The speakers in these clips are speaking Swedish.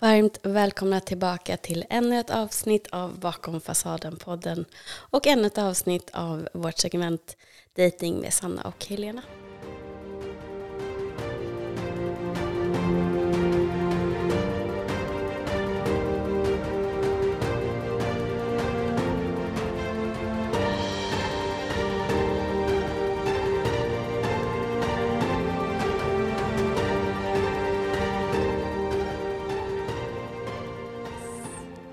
Varmt välkomna tillbaka till ännu ett avsnitt av Bakom fasaden-podden och ännu ett avsnitt av vårt segment Dating med Sanna och Helena.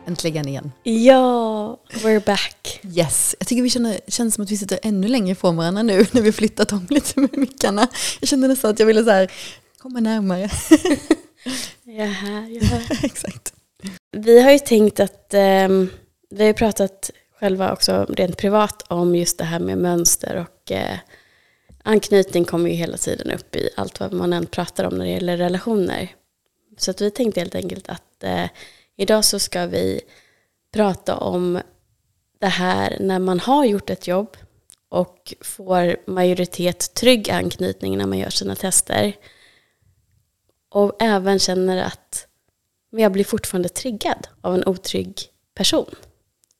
Äntligen igen. Ja, we're back. Yes. Jag tycker vi känner, känns som att vi sitter ännu längre ifrån varandra nu när vi flyttat om lite med mickarna. Jag kände nästan att jag ville så här, komma närmare. Jaha, jaha. Exakt. Vi har ju tänkt att ehm, vi har pratat själva också rent privat om just det här med mönster och eh, anknytning kommer ju hela tiden upp i allt vad man än pratar om när det gäller relationer. Så att vi tänkte helt enkelt att eh, idag så ska vi prata om det här när man har gjort ett jobb och får majoritet trygg anknytning när man gör sina tester. Och även känner att men jag blir fortfarande triggad av en otrygg person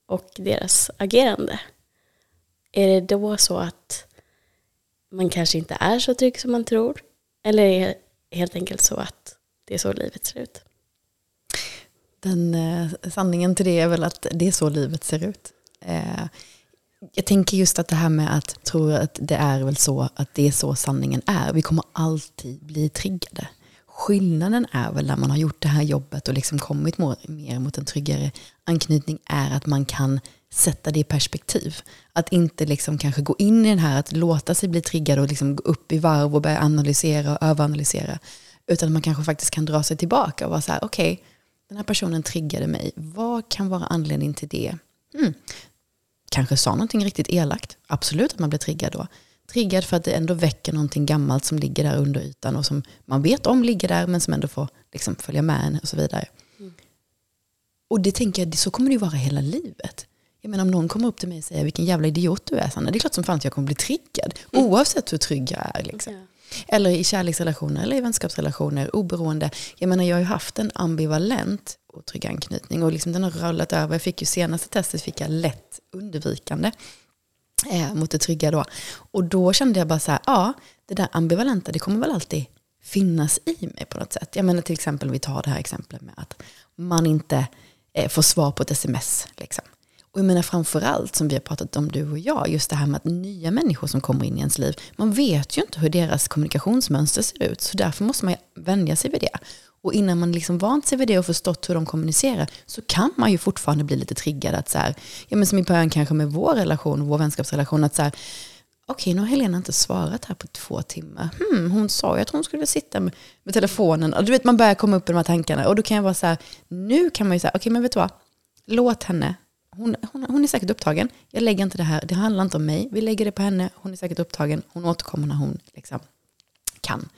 och deras agerande. Är det då så att man kanske inte är så trygg som man tror? Eller är det helt enkelt så att det är så livet ser ut? Den eh, sanningen till det är väl att det är så livet ser ut. Eh, jag tänker just att det här med att tro att det är väl så att det är så sanningen är. Vi kommer alltid bli triggade. Skillnaden är väl när man har gjort det här jobbet och liksom kommit mer mot en tryggare anknytning är att man kan sätta det i perspektiv. Att inte liksom kanske gå in i den här att låta sig bli triggad och liksom gå upp i varv och börja analysera och överanalysera. Utan att man kanske faktiskt kan dra sig tillbaka och vara så här, okej, okay, den här personen triggade mig. Vad kan vara anledningen till det? Mm. Kanske sa någonting riktigt elakt. Absolut att man blir triggad då. Triggad för att det ändå väcker någonting gammalt som ligger där under ytan och som man vet om ligger där men som ändå får liksom följa med en och så vidare. Mm. Och det tänker jag, så kommer det ju vara hela livet. Jag menar om någon kommer upp till mig och säger vilken jävla idiot du är Sanna, det är klart som fan att jag kommer bli triggad. Mm. Oavsett hur trygg jag är. Liksom. Okay. Eller i kärleksrelationer eller i vänskapsrelationer, oberoende. Jag menar jag har ju haft en ambivalent otrygg anknytning och liksom den har rullat över. Jag fick ju senaste testet fick jag lätt undvikande eh, mot det trygga då. Och då kände jag bara så här, ja, det där ambivalenta det kommer väl alltid finnas i mig på något sätt. Jag menar till exempel, vi tar det här exemplet med att man inte eh, får svar på ett sms. Liksom. Och jag menar framförallt som vi har pratat om du och jag, just det här med att nya människor som kommer in i ens liv, man vet ju inte hur deras kommunikationsmönster ser ut, så därför måste man vänja sig vid det. Och innan man liksom vant sig vid det och förstått hur de kommunicerar så kan man ju fortfarande bli lite triggad att så här, ja men som i början kanske med vår relation, vår vänskapsrelation, att så här, okej nu har Helena inte svarat här på två timmar. Hmm, hon sa ju att hon skulle sitta med, med telefonen. Och du vet man börjar komma upp i de här tankarna och då kan jag vara så här, nu kan man ju säga, okej men vet du vad, låt henne hon, hon, hon, är säkert upptagen. Jag lägger inte det här, det handlar inte om mig. Vi lägger det på henne, hon är säkert upptagen. Hon återkommer när hon liksom kan.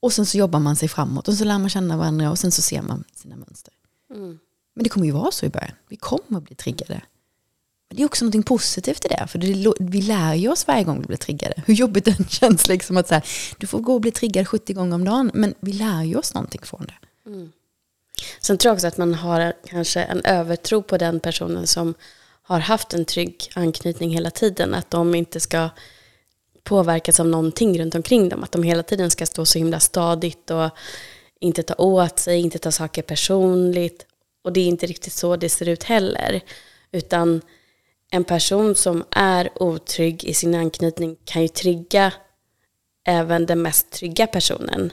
Och sen så jobbar man sig framåt och så lär man känna varandra och sen så ser man sina mönster. Mm. Men det kommer ju vara så i början. Vi kommer att bli triggade. Men det är också något positivt i det, för det, vi lär ju oss varje gång vi blir triggade. Hur jobbigt den känns, liksom att så här, du får gå och bli triggad 70 gånger om dagen, men vi lär ju oss någonting från det. Mm. Sen tror jag också att man har kanske en övertro på den personen som har haft en trygg anknytning hela tiden. Att de inte ska påverkas av någonting runt omkring dem. Att de hela tiden ska stå så himla stadigt och inte ta åt sig, inte ta saker personligt. Och det är inte riktigt så det ser ut heller. Utan en person som är otrygg i sin anknytning kan ju trigga även den mest trygga personen.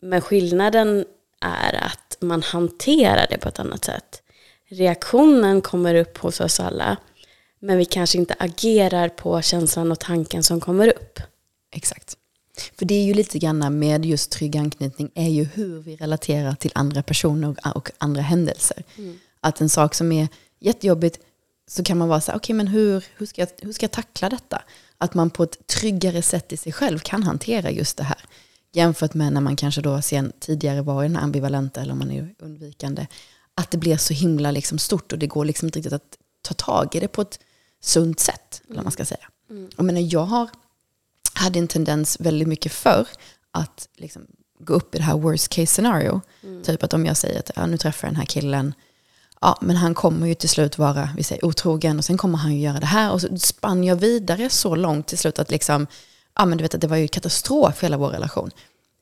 Men skillnaden är att man hanterar det på ett annat sätt. Reaktionen kommer upp hos oss alla, men vi kanske inte agerar på känslan och tanken som kommer upp. Exakt. För det är ju lite grann med just trygg anknytning är ju hur vi relaterar till andra personer och andra händelser. Mm. Att en sak som är jättejobbigt så kan man vara så här, okej okay, men hur, hur, ska jag, hur ska jag tackla detta? Att man på ett tryggare sätt i sig själv kan hantera just det här. Jämfört med när man kanske då sen tidigare var i den ambivalenta eller om man är undvikande. Att det blir så himla liksom stort och det går liksom inte riktigt att ta tag i det på ett sunt sätt. Eller man ska säga. Mm. Och menar, jag har, hade en tendens väldigt mycket förr att liksom gå upp i det här worst case scenario. Typ att om jag säger att ja, nu träffar jag den här killen, ja men han kommer ju till slut vara, vi säger otrogen och sen kommer han ju göra det här och så spann jag vidare så långt till slut att liksom, ja men du vet att det var ju katastrof hela vår relation.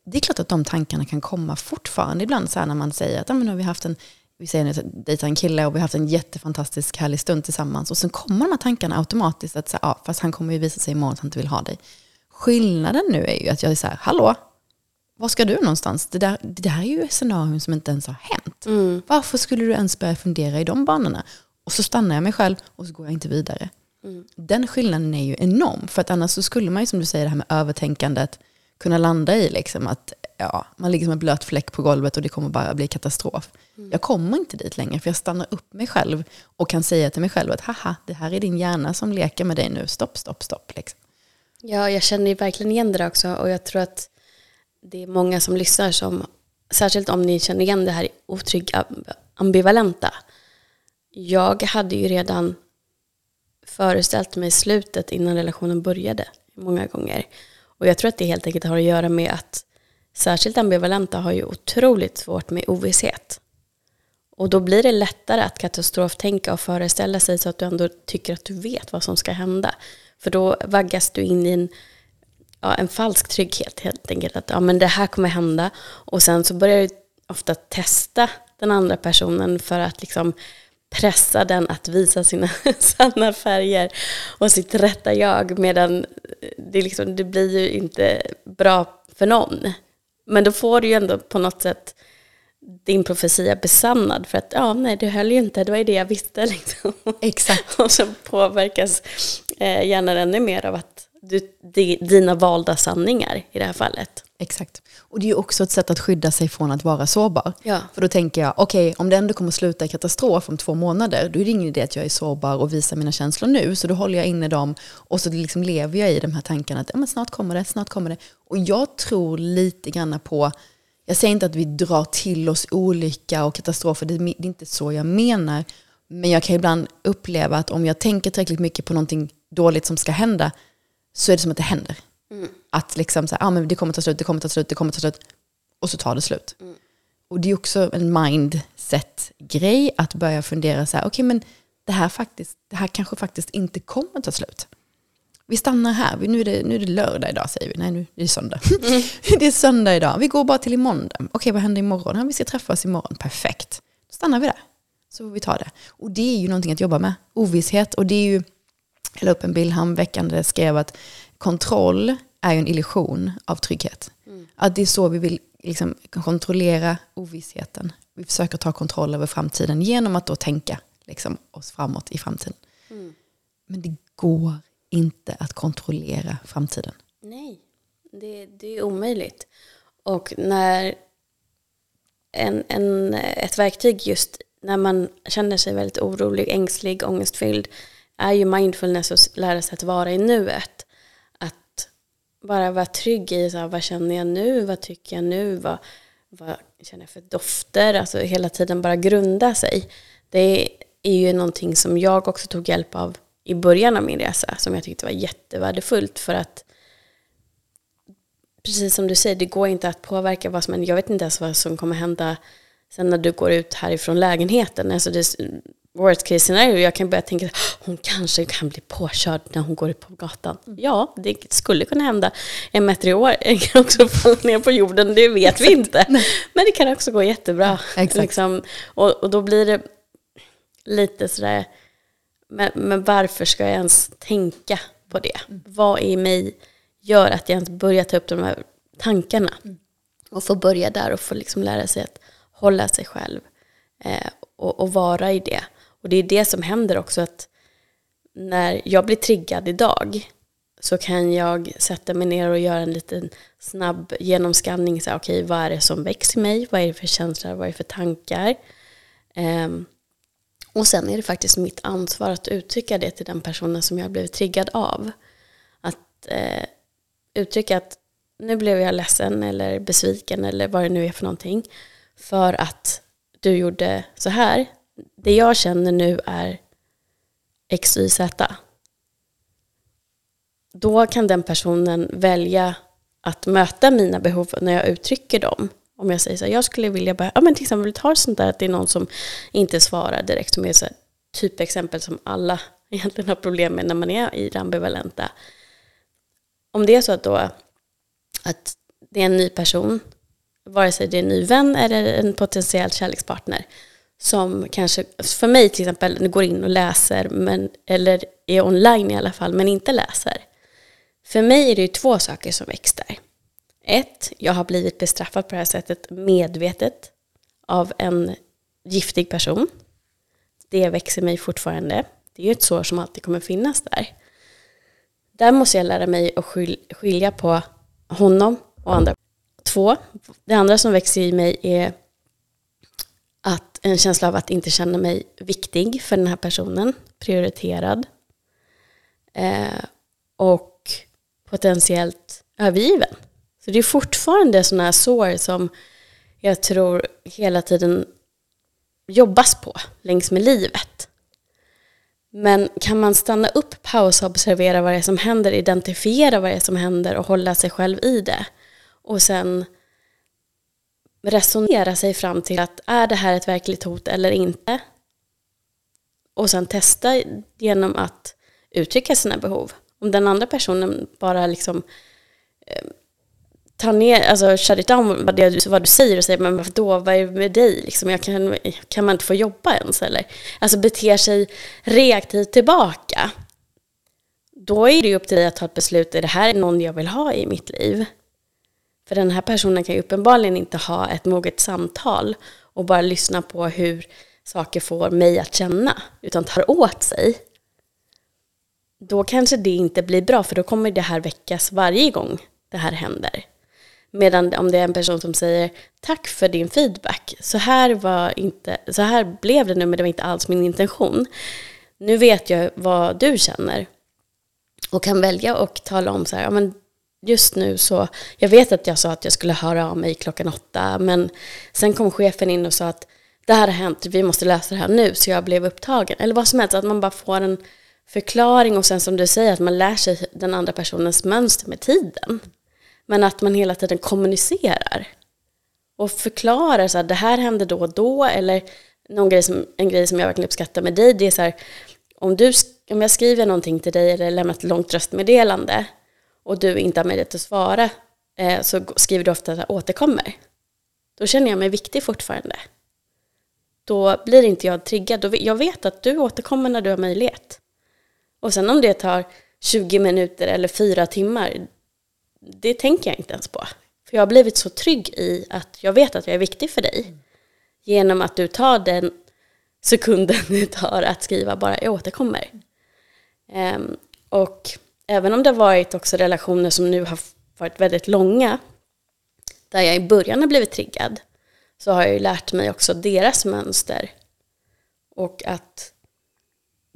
Det är klart att de tankarna kan komma fortfarande ibland så här när man säger att ja, men nu har vi haft en, vi säger att dejtar en kille och vi har haft en jättefantastisk härlig stund tillsammans och sen kommer de här tankarna automatiskt att säga, ja fast han kommer ju visa sig imorgon att han inte vill ha dig. Skillnaden nu är ju att jag är så här, hallå, var ska du någonstans? Det där, det där är ju scenarion som inte ens har hänt. Mm. Varför skulle du ens börja fundera i de banorna? Och så stannar jag mig själv och så går jag inte vidare. Mm. Den skillnaden är ju enorm. För att annars så skulle man ju som du säger det här med övertänkandet kunna landa i liksom att ja, man ligger som en blöt fläck på golvet och det kommer bara bli katastrof. Jag kommer inte dit längre för jag stannar upp mig själv och kan säga till mig själv att haha, det här är din hjärna som leker med dig nu. Stopp, stopp, stopp. Liksom. Ja, jag känner ju verkligen igen det också och jag tror att det är många som lyssnar som, särskilt om ni känner igen det här otrygg ambivalenta. Jag hade ju redan föreställt mig slutet innan relationen började många gånger. Och jag tror att det helt enkelt har att göra med att särskilt ambivalenta har ju otroligt svårt med ovisshet. Och då blir det lättare att katastroftänka och föreställa sig så att du ändå tycker att du vet vad som ska hända. För då vaggas du in i en, ja, en falsk trygghet helt enkelt. Att ja, men det här kommer hända. Och sen så börjar du ofta testa den andra personen för att liksom pressa den att visa sina sanna färger och sitt rätta jag. Medan det, liksom, det blir ju inte bra för någon. Men då får du ju ändå på något sätt din profetia besannad. För att ja, nej, det höll ju inte, det var ju det jag visste. Liksom. Exakt. Och så påverkas eh, hjärnan ännu mer av att du, di, dina valda sanningar i det här fallet. Exakt. Och det är ju också ett sätt att skydda sig från att vara sårbar. Ja. För då tänker jag, okej, om det ändå kommer sluta i katastrof om två månader, då är det ingen idé att jag är sårbar och visar mina känslor nu. Så då håller jag inne dem och så liksom lever jag i de här tankarna att ja, men snart kommer det, snart kommer det. Och jag tror lite grann på, jag säger inte att vi drar till oss olycka och katastrofer, det är inte så jag menar. Men jag kan ibland uppleva att om jag tänker tillräckligt mycket på någonting dåligt som ska hända, så är det som att det händer. Att liksom så här, ah, men det kommer ta slut, det kommer ta slut, det kommer ta slut. Och så tar det slut. Och det är också en mindset-grej att börja fundera så här, okej men det här, faktiskt, det här kanske faktiskt inte kommer ta slut. Vi stannar här, nu är, det, nu är det lördag idag säger vi, nej nu är det söndag. det är söndag idag, vi går bara till imorgon. Okej vad händer imorgon? Ja, vi ska träffas imorgon, perfekt. Då stannar vi där, så får vi ta det. Och det är ju någonting att jobba med, ovisshet. Och det är ju, jag la upp en bild häromveckan där jag skrev att kontroll är ju en illusion av trygghet. Att det är så vi vill liksom kontrollera ovissheten. Vi försöker ta kontroll över framtiden genom att då tänka liksom, oss framåt i framtiden. Men det går inte att kontrollera framtiden. Nej, det, det är omöjligt. Och när en, en, ett verktyg just när man känner sig väldigt orolig, ängslig, ångestfylld är ju mindfulness och lära sig att vara i nuet. Bara vara trygg i så här, vad känner jag nu, vad tycker jag nu, vad, vad känner jag för dofter, alltså hela tiden bara grunda sig. Det är ju någonting som jag också tog hjälp av i början av min resa, som jag tyckte var jättevärdefullt för att precis som du säger, det går inte att påverka vad som händer. Jag vet inte ens vad som kommer hända sen när du går ut härifrån lägenheten. Alltså det worst case scenario. Jag kan börja tänka, hon kanske kan bli påkörd när hon går ut på gatan. Ja, det skulle kunna hända. En meter i år kan också falla ner på jorden, det vet vi inte. Men det kan också gå jättebra. Exakt. Liksom. Och, och då blir det lite sådär, men, men varför ska jag ens tänka på det? Vad i mig gör att jag ens börjar ta upp de här tankarna? Och få börja där och få liksom lära sig att hålla sig själv eh, och, och vara i det. Och det är det som händer också att när jag blir triggad idag så kan jag sätta mig ner och göra en liten snabb genomskanning. Okej, okay, Okej, vad är det som väcks i mig? Vad är det för känslor? Vad är det för tankar? Um, och sen är det faktiskt mitt ansvar att uttrycka det till den personen som jag blivit triggad av. Att eh, uttrycka att nu blev jag ledsen eller besviken eller vad det nu är för någonting. För att du gjorde så här. Det jag känner nu är X, Y, Z. Då kan den personen välja att möta mina behov när jag uttrycker dem. Om jag säger så här, jag skulle vilja, bara, ja men till exempel ta sånt där att det är någon som inte svarar direkt, som är så här, typexempel som alla egentligen har problem med när man är i det ambivalenta. Om det är så att då att det är en ny person, vare sig det är en ny vän eller en potentiell kärlekspartner, som kanske, för mig till exempel, går in och läser, men, eller är online i alla fall, men inte läser. För mig är det ju två saker som växer. Ett, jag har blivit bestraffad på det här sättet medvetet av en giftig person. Det växer mig fortfarande. Det är ju ett sår som alltid kommer finnas där. Där måste jag lära mig att skilja på honom och andra. Två, det andra som växer i mig är en känsla av att inte känna mig viktig för den här personen, prioriterad. Eh, och potentiellt övergiven. Så det är fortfarande sådana här sår som jag tror hela tiden jobbas på längs med livet. Men kan man stanna upp, pausa, observera vad det är som händer, identifiera vad det är som händer och hålla sig själv i det. Och sen resonera sig fram till att är det här ett verkligt hot eller inte? Och sen testa genom att uttrycka sina behov. Om den andra personen bara liksom eh, tar ner, alltså shut it down vad, det, vad du säger och säger men varför då, vad är det med dig? Liksom, jag kan, kan man inte få jobba ens eller? Alltså beter sig reaktivt tillbaka. Då är det ju upp till dig att ta ett beslut, är det här någon jag vill ha i mitt liv? För den här personen kan ju uppenbarligen inte ha ett moget samtal och bara lyssna på hur saker får mig att känna, utan tar åt sig. Då kanske det inte blir bra, för då kommer det här väckas varje gång det här händer. Medan om det är en person som säger tack för din feedback, så här, var inte, så här blev det nu men det var inte alls min intention. Nu vet jag vad du känner och kan välja och tala om så här, ja, men just nu så, jag vet att jag sa att jag skulle höra av mig klockan åtta, men sen kom chefen in och sa att det här har hänt, vi måste lösa det här nu, så jag blev upptagen. Eller vad som helst, att man bara får en förklaring och sen som du säger, att man lär sig den andra personens mönster med tiden. Men att man hela tiden kommunicerar och förklarar så här, det här hände då och då, eller någon grej som, en grej som jag verkligen uppskattar med dig, det är så här, om, du, om jag skriver någonting till dig eller lämnar ett långt röstmeddelande och du inte har möjlighet att svara eh, så skriver du ofta att återkommer. Då känner jag mig viktig fortfarande. Då blir inte jag triggad. Jag vet att du återkommer när du har möjlighet. Och sen om det tar 20 minuter eller fyra timmar, det tänker jag inte ens på. För jag har blivit så trygg i att jag vet att jag är viktig för dig. Genom att du tar den sekunden det tar att skriva bara jag återkommer. Um, och även om det har varit också relationer som nu har varit väldigt långa, där jag i början har blivit triggad, så har jag ju lärt mig också deras mönster. Och att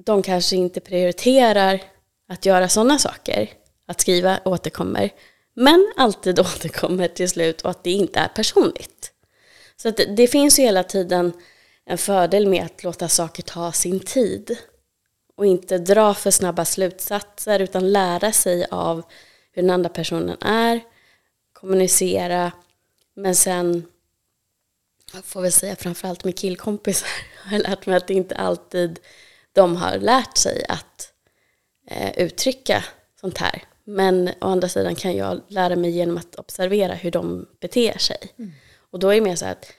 de kanske inte prioriterar att göra sådana saker, att skriva återkommer, men alltid återkommer till slut och att det inte är personligt. Så att det finns ju hela tiden en fördel med att låta saker ta sin tid och inte dra för snabba slutsatser utan lära sig av hur den andra personen är, kommunicera, men sen jag får väl säga framförallt med killkompisar har jag lärt mig att det inte alltid de har lärt sig att eh, uttrycka sånt här. Men å andra sidan kan jag lära mig genom att observera hur de beter sig. Mm. Och då är det mer så att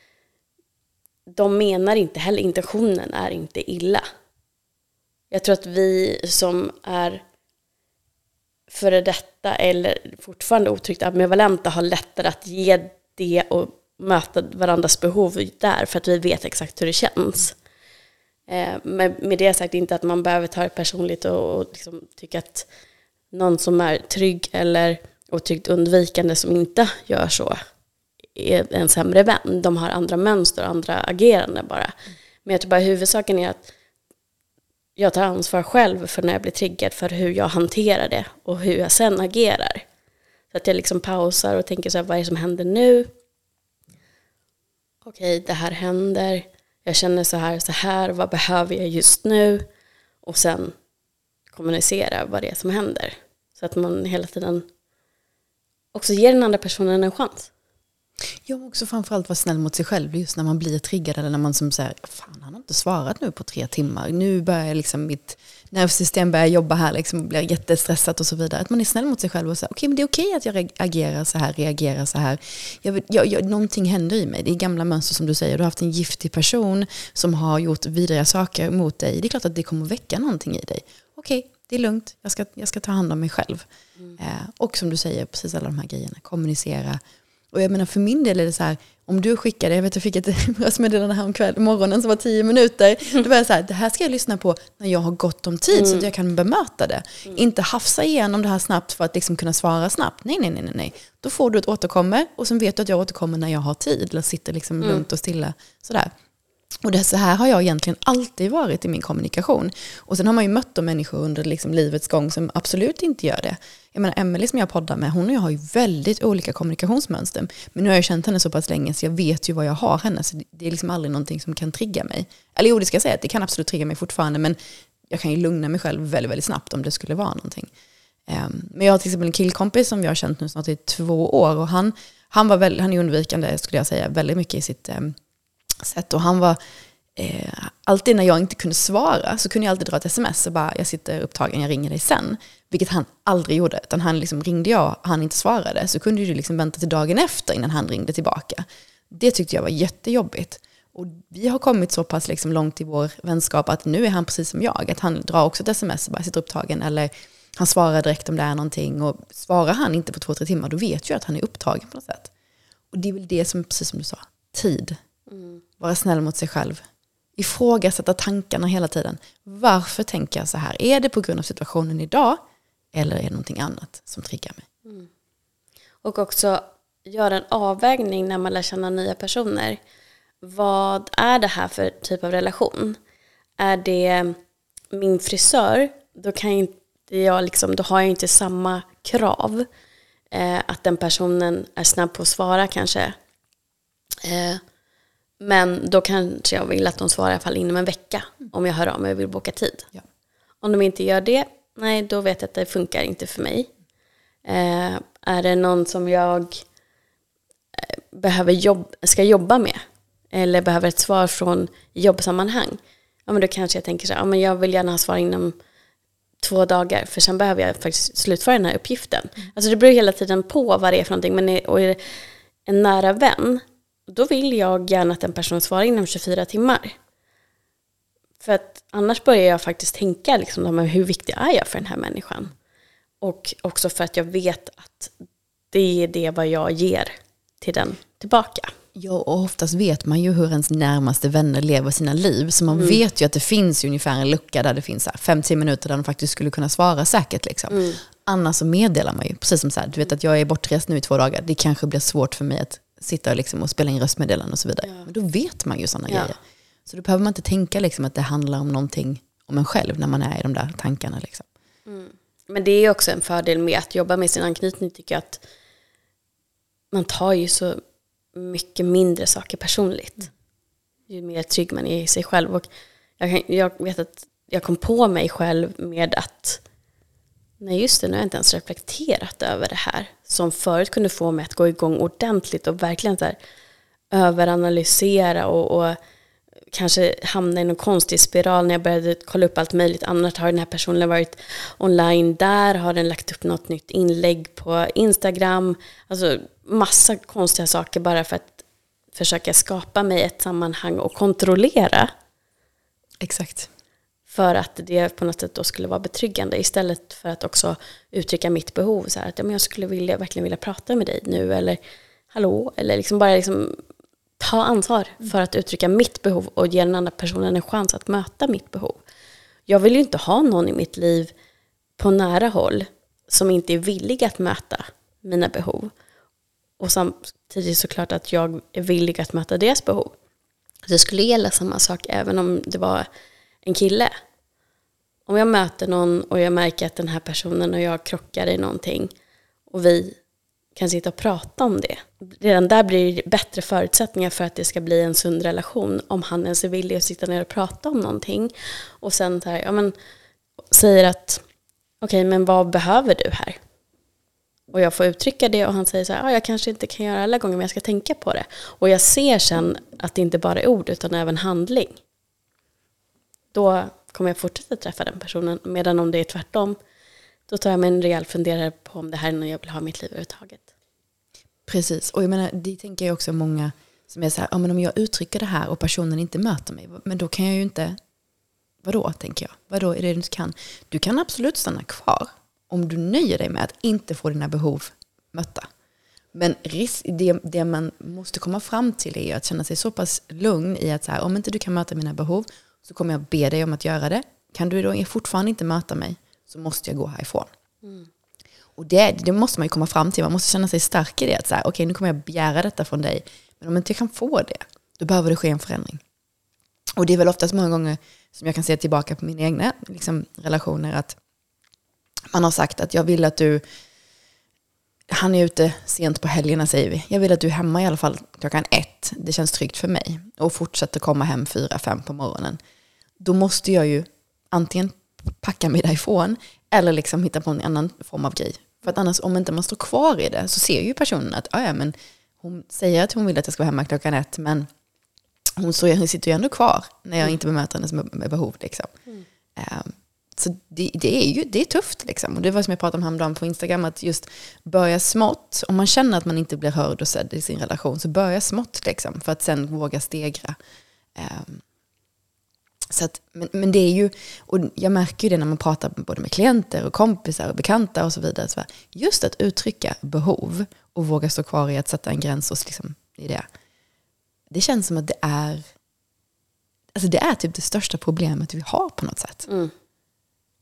de menar inte heller, intentionen är inte illa. Jag tror att vi som är före detta eller fortfarande otryggt ambivalenta har lättare att ge det och möta varandras behov där för att vi vet exakt hur det känns. Eh, men med, med det sagt inte att man behöver ta det personligt och, och liksom tycka att någon som är trygg eller otryggt undvikande som inte gör så är en sämre vän. De har andra mönster och andra agerande bara. Men jag tror bara huvudsaken är att jag tar ansvar själv för när jag blir triggad för hur jag hanterar det och hur jag sen agerar. Så att jag liksom pausar och tänker så här, vad är det som händer nu? Okej, det här händer. Jag känner så här, så här, vad behöver jag just nu? Och sen kommunicera vad det är som händer. Så att man hela tiden också ger den andra personen en chans. Jag också framförallt vara snäll mot sig själv just när man blir triggad eller när man som säger, fan han har inte svarat nu på tre timmar, nu börjar liksom mitt nervsystem börja jobba här liksom och blir jättestressat och så vidare. Att man är snäll mot sig själv och säger, okej okay, men det är okej okay att jag agerar så här, reagerar så här. Jag, jag, jag, någonting händer i mig, det är gamla mönster som du säger, du har haft en giftig person som har gjort vidriga saker mot dig, det är klart att det kommer att väcka någonting i dig. Okej, okay, det är lugnt, jag ska, jag ska ta hand om mig själv. Mm. Eh, och som du säger, precis alla de här grejerna, kommunicera och jag menar för min del är det så här, om du skickade, jag vet jag fick ett röstmeddelande här om kväll, morgonen som var tio minuter. Då var jag så här, det här ska jag lyssna på när jag har gott om tid mm. så att jag kan bemöta det. Mm. Inte hafsa igenom det här snabbt för att liksom kunna svara snabbt. Nej, nej, nej, nej. Då får du ett återkommer och sen vet du att jag återkommer när jag har tid. Eller sitter liksom mm. lugnt och stilla. Sådär. Och det, så här har jag egentligen alltid varit i min kommunikation. Och sen har man ju mött de människor under liksom livets gång som absolut inte gör det. Jag menar Emelie som jag poddar med, hon och jag har ju väldigt olika kommunikationsmönster. Men nu har jag känt henne så pass länge så jag vet ju vad jag har henne. Så det är liksom aldrig någonting som kan trigga mig. Eller jo, det ska jag säga det kan absolut trigga mig fortfarande. Men jag kan ju lugna mig själv väldigt, väldigt snabbt om det skulle vara någonting. Um, men jag har till exempel en killkompis som jag har känt nu snart i två år. Och han, han, var väl, han är undvikande, skulle jag säga, väldigt mycket i sitt um, sätt. Och han var, eh, alltid när jag inte kunde svara så kunde jag alltid dra ett sms och bara, jag sitter upptagen, jag ringer dig sen. Vilket han aldrig gjorde. Utan han liksom ringde jag, och han inte svarade, så kunde du liksom vänta till dagen efter innan han ringde tillbaka. Det tyckte jag var jättejobbigt. Och vi har kommit så pass liksom långt i vår vänskap att nu är han precis som jag. Att han drar också ett sms och bara sitter upptagen. Eller han svarar direkt om det är någonting. Och svarar han inte på två, tre timmar, då vet jag att han är upptagen på något sätt. Och det är väl det som, precis som du sa, tid. Mm. Vara snäll mot sig själv. Ifrågasätta tankarna hela tiden. Varför tänker jag så här? Är det på grund av situationen idag? Eller är det någonting annat som triggar mig? Mm. Och också göra en avvägning när man lär känna nya personer. Vad är det här för typ av relation? Är det min frisör, då, kan inte jag liksom, då har jag inte samma krav. Eh, att den personen är snabb på att svara kanske. Eh, men då kanske jag vill att de svarar i alla fall inom en vecka om jag hör av mig och vill boka tid. Ja. Om de inte gör det, nej då vet jag att det funkar inte för mig. Eh, är det någon som jag eh, behöver jobb, ska jobba med eller behöver ett svar från jobbsammanhang, ja men då kanske jag tänker så här, ja men jag vill gärna ha svar inom två dagar för sen behöver jag faktiskt slutföra den här uppgiften. Mm. Alltså det beror hela tiden på vad det är för någonting, men är, och är det en nära vän, då vill jag gärna att en person svarar inom 24 timmar. För att annars börjar jag faktiskt tänka liksom, hur viktig är jag för den här människan? Och också för att jag vet att det är det vad jag ger till den tillbaka. Ja, och oftast vet man ju hur ens närmaste vänner lever sina liv. Så man mm. vet ju att det finns ungefär en lucka där det finns 5-10 minuter där de faktiskt skulle kunna svara säkert. Liksom. Mm. Annars så meddelar man ju, precis som så här, du vet att jag är bortrest nu i två dagar, det kanske blir svårt för mig att sitta liksom och spela in röstmeddelanden och så vidare. Ja. Men då vet man ju sådana ja. grejer. Så då behöver man inte tänka liksom att det handlar om någonting om en själv när man är i de där tankarna. Liksom. Mm. Men det är också en fördel med att jobba med sin anknytning tycker jag att man tar ju så mycket mindre saker personligt. Mm. Ju mer trygg man är i sig själv. Och jag, jag vet att jag kom på mig själv med att nej just det, nu har jag inte ens reflekterat över det här. Som förut kunde få mig att gå igång ordentligt och verkligen så här, överanalysera och, och kanske hamna i någon konstig spiral när jag började kolla upp allt möjligt annat. Har den här personen varit online där? Har den lagt upp något nytt inlägg på Instagram? Alltså massa konstiga saker bara för att försöka skapa mig ett sammanhang och kontrollera. Exakt. För att det på något sätt då skulle vara betryggande istället för att också uttrycka mitt behov. Så här, att ja, men jag skulle vilja, verkligen vilja prata med dig nu eller hallå. Eller liksom bara liksom ta ansvar för att uttrycka mitt behov och ge den andra personen en chans att möta mitt behov. Jag vill ju inte ha någon i mitt liv på nära håll som inte är villig att möta mina behov. Och samtidigt såklart att jag är villig att möta deras behov. Det skulle gälla samma sak även om det var en kille. Om jag möter någon och jag märker att den här personen och jag krockar i någonting och vi kan sitta och prata om det. Redan där blir det bättre förutsättningar för att det ska bli en sund relation om han ens är villig att sitta ner och prata om någonting. Och sen så här, ja, men, säger att okej, okay, men vad behöver du här? Och jag får uttrycka det och han säger så här, ah, jag kanske inte kan göra alla gånger men jag ska tänka på det. Och jag ser sen att det inte bara är ord utan även handling. Då kommer jag fortsätta träffa den personen. Medan om det är tvärtom, då tar jag mig en rejäl funderare på om det här är något jag vill ha i mitt liv överhuvudtaget. Precis, och jag menar, det tänker jag också många som är så här, ja, men om jag uttrycker det här och personen inte möter mig, men då kan jag ju inte, vadå tänker jag, vadå är det du inte kan? Du kan absolut stanna kvar om du nöjer dig med att inte få dina behov mötta. Men risk, det, det man måste komma fram till är att känna sig så pass lugn i att så här, om inte du kan möta mina behov så kommer jag be dig om att göra det. Kan du då fortfarande inte möta mig så måste jag gå härifrån. Mm. Och det, det, måste man ju komma fram till. Man måste känna sig stark i det. Okej, okay, nu kommer jag begära detta från dig. Men om inte jag kan få det, då behöver det ske en förändring. Och det är väl oftast många gånger som jag kan se tillbaka på mina egna liksom, relationer. Att man har sagt att jag vill att du, han är ute sent på helgerna säger vi. Jag vill att du är hemma i alla fall klockan ett. Det känns tryggt för mig. Och fortsätter komma hem fyra, fem på morgonen. Då måste jag ju antingen packa mig därifrån eller liksom hitta på en annan form av grej. För att annars, om inte man står kvar i det, så ser ju personen att ah, ja, men hon säger att hon vill att jag ska vara hemma klockan ett, men hon, sitter ju ändå kvar när jag mm. inte bemöter hennes med behov. Liksom. Mm. Um, så det, det, är ju det är tufft. Liksom. Och det var som jag pratade om häromdagen på Instagram, att just börja smått. Om man känner att man inte blir hörd och sedd i sin relation, så börja smått liksom, för att sen våga stegra. Um, så att, men, men det är ju, och jag märker ju det när man pratar både med klienter och kompisar och bekanta och så vidare. Så just att uttrycka behov och våga stå kvar i att sätta en gräns och liksom, i det. Det känns som att det är, alltså det är typ det största problemet vi har på något sätt. Mm.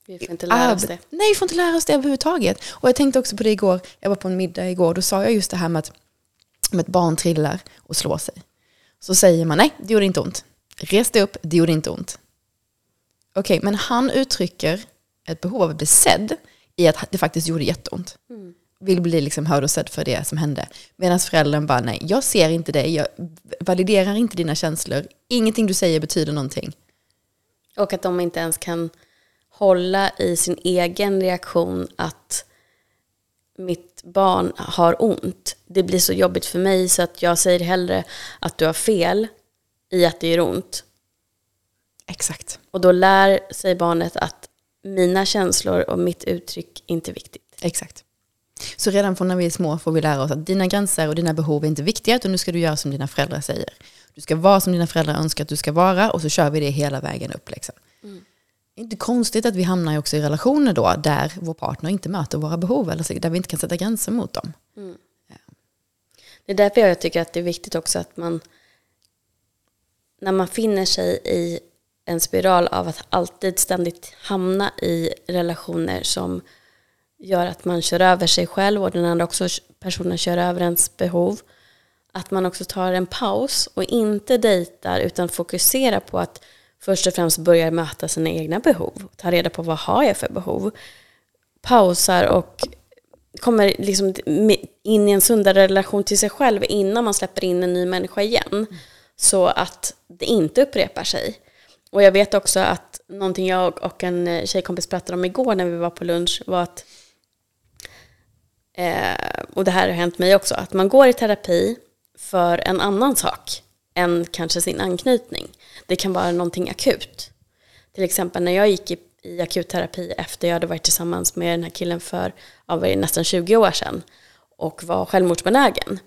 Vi får inte lära oss det. Nej, vi får inte lära oss det överhuvudtaget. Och jag tänkte också på det igår, jag var på en middag igår, då sa jag just det här med att om ett barn trillar och slår sig. Så säger man nej, det gjorde inte ont. Reste upp, det gjorde inte ont. Okej, okay, men han uttrycker ett behov av att bli sedd i att det faktiskt gjorde jätteont. Mm. Vill bli liksom hörd och sedd för det som hände. Medan föräldern bara, nej, jag ser inte dig, jag validerar inte dina känslor, ingenting du säger betyder någonting. Och att de inte ens kan hålla i sin egen reaktion att mitt barn har ont. Det blir så jobbigt för mig så att jag säger hellre att du har fel i att det gör ont. Exakt. Och då lär sig barnet att mina känslor och mitt uttryck inte är viktigt. Exakt. Så redan från när vi är små får vi lära oss att dina gränser och dina behov är inte viktiga, utan nu ska du göra som dina föräldrar säger. Du ska vara som dina föräldrar önskar att du ska vara och så kör vi det hela vägen upp. Liksom. Mm. Inte konstigt att vi hamnar också i relationer då där vår partner inte möter våra behov eller där vi inte kan sätta gränser mot dem. Mm. Ja. Det är därför jag tycker att det är viktigt också att man när man finner sig i en spiral av att alltid ständigt hamna i relationer som gör att man kör över sig själv och den andra också personen kör över ens behov. Att man också tar en paus och inte dejtar utan fokuserar på att först och främst börjar möta sina egna behov. Ta reda på vad har jag för behov. Pausar och kommer liksom in i en sundare relation till sig själv innan man släpper in en ny människa igen. Så att det inte upprepar sig. Och jag vet också att någonting jag och en eh, tjejkompis pratade om igår när vi var på lunch var att, eh, och det här har hänt mig också, att man går i terapi för en annan sak än kanske sin anknytning. Det kan vara någonting akut. Till exempel när jag gick i, i akutterapi efter jag hade varit tillsammans med den här killen för ja, nästan 20 år sedan och var självmordsbenägen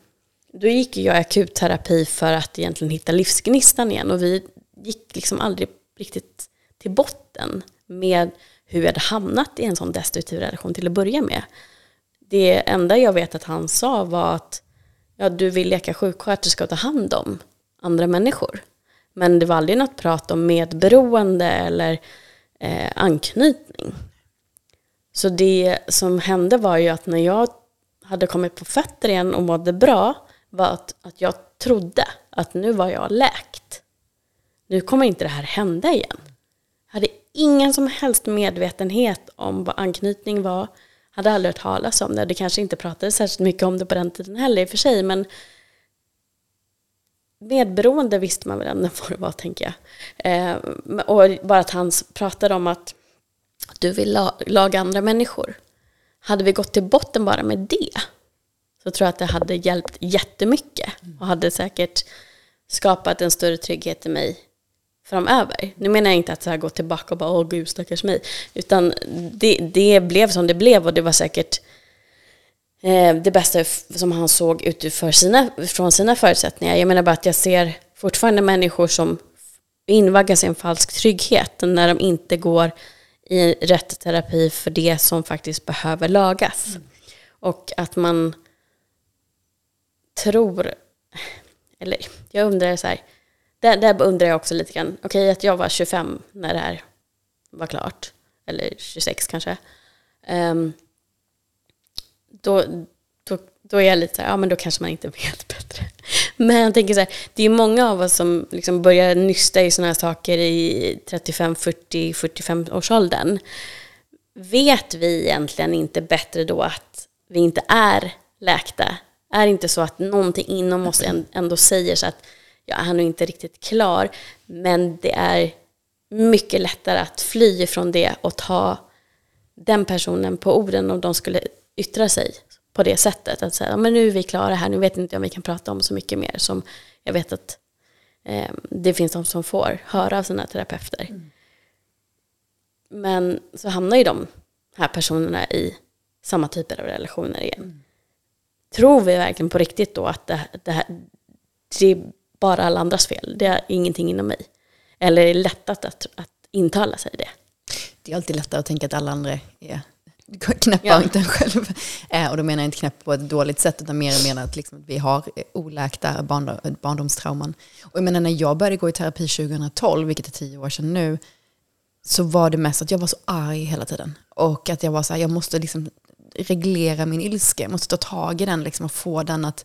då gick jag i akutterapi för att egentligen hitta livsgnistan igen och vi gick liksom aldrig riktigt till botten med hur vi hade hamnat i en sån destruktiv relation till att börja med. Det enda jag vet att han sa var att ja, du vill leka sjuksköterska och ta hand om andra människor. Men det var aldrig något prat om medberoende eller eh, anknytning. Så det som hände var ju att när jag hade kommit på fötter igen och mådde bra var att, att jag trodde att nu var jag läkt. Nu kommer inte det här hända igen. Jag hade ingen som helst medvetenhet om vad anknytning var. Hade aldrig hört talas om det. Det kanske inte pratades särskilt mycket om det på den tiden heller i och för sig. Men medberoende visste man väl ändå vad det var, tänker jag. Eh, och bara att han pratade om att du vill laga andra människor. hade vi gått till botten bara med det så tror jag att det hade hjälpt jättemycket och hade säkert skapat en större trygghet i mig framöver. Nu menar jag inte att så här gå tillbaka och bara åh gud stackars mig. Utan det, det blev som det blev och det var säkert det bästa som han såg utifrån sina, från sina förutsättningar. Jag menar bara att jag ser fortfarande människor som invaggas i en falsk trygghet när de inte går i rätt terapi för det som faktiskt behöver lagas. Mm. Och att man tror, eller jag undrar så här, där, där undrar jag också lite grann, okej okay, att jag var 25 när det här var klart, eller 26 kanske. Um, då, då, då är jag lite så här, ja men då kanske man inte vet bättre. Men jag tänker så här, det är många av oss som liksom börjar nysta i sådana här saker i 35, 40, 45 årsåldern. Vet vi egentligen inte bättre då att vi inte är läkta? Är det inte så att någonting inom oss ändå säger så att jag är nog inte riktigt klar, men det är mycket lättare att fly från det och ta den personen på orden om de skulle yttra sig på det sättet. Att säga, men nu är vi klara här, nu vet inte om vi kan prata om så mycket mer som jag vet att eh, det finns de som får höra av sina terapeuter. Mm. Men så hamnar ju de här personerna i samma typer av relationer igen. Mm. Tror vi verkligen på riktigt då att det, det, här, det är bara alla andras fel? Det är ingenting inom mig. Eller är det lättast att, att intala sig det? Det är alltid lättare att tänka att alla andra är knäppa ja. inte själv. Eh, och då menar jag inte knäpp på ett dåligt sätt, utan mer menar att, liksom, vi har oläkta barndom, barndomstrauman. Och jag menar när jag började gå i terapi 2012, vilket är tio år sedan nu, så var det mest att jag var så arg hela tiden. Och att jag var så här, jag måste liksom reglera min ilska, jag måste ta tag i den liksom, och få den att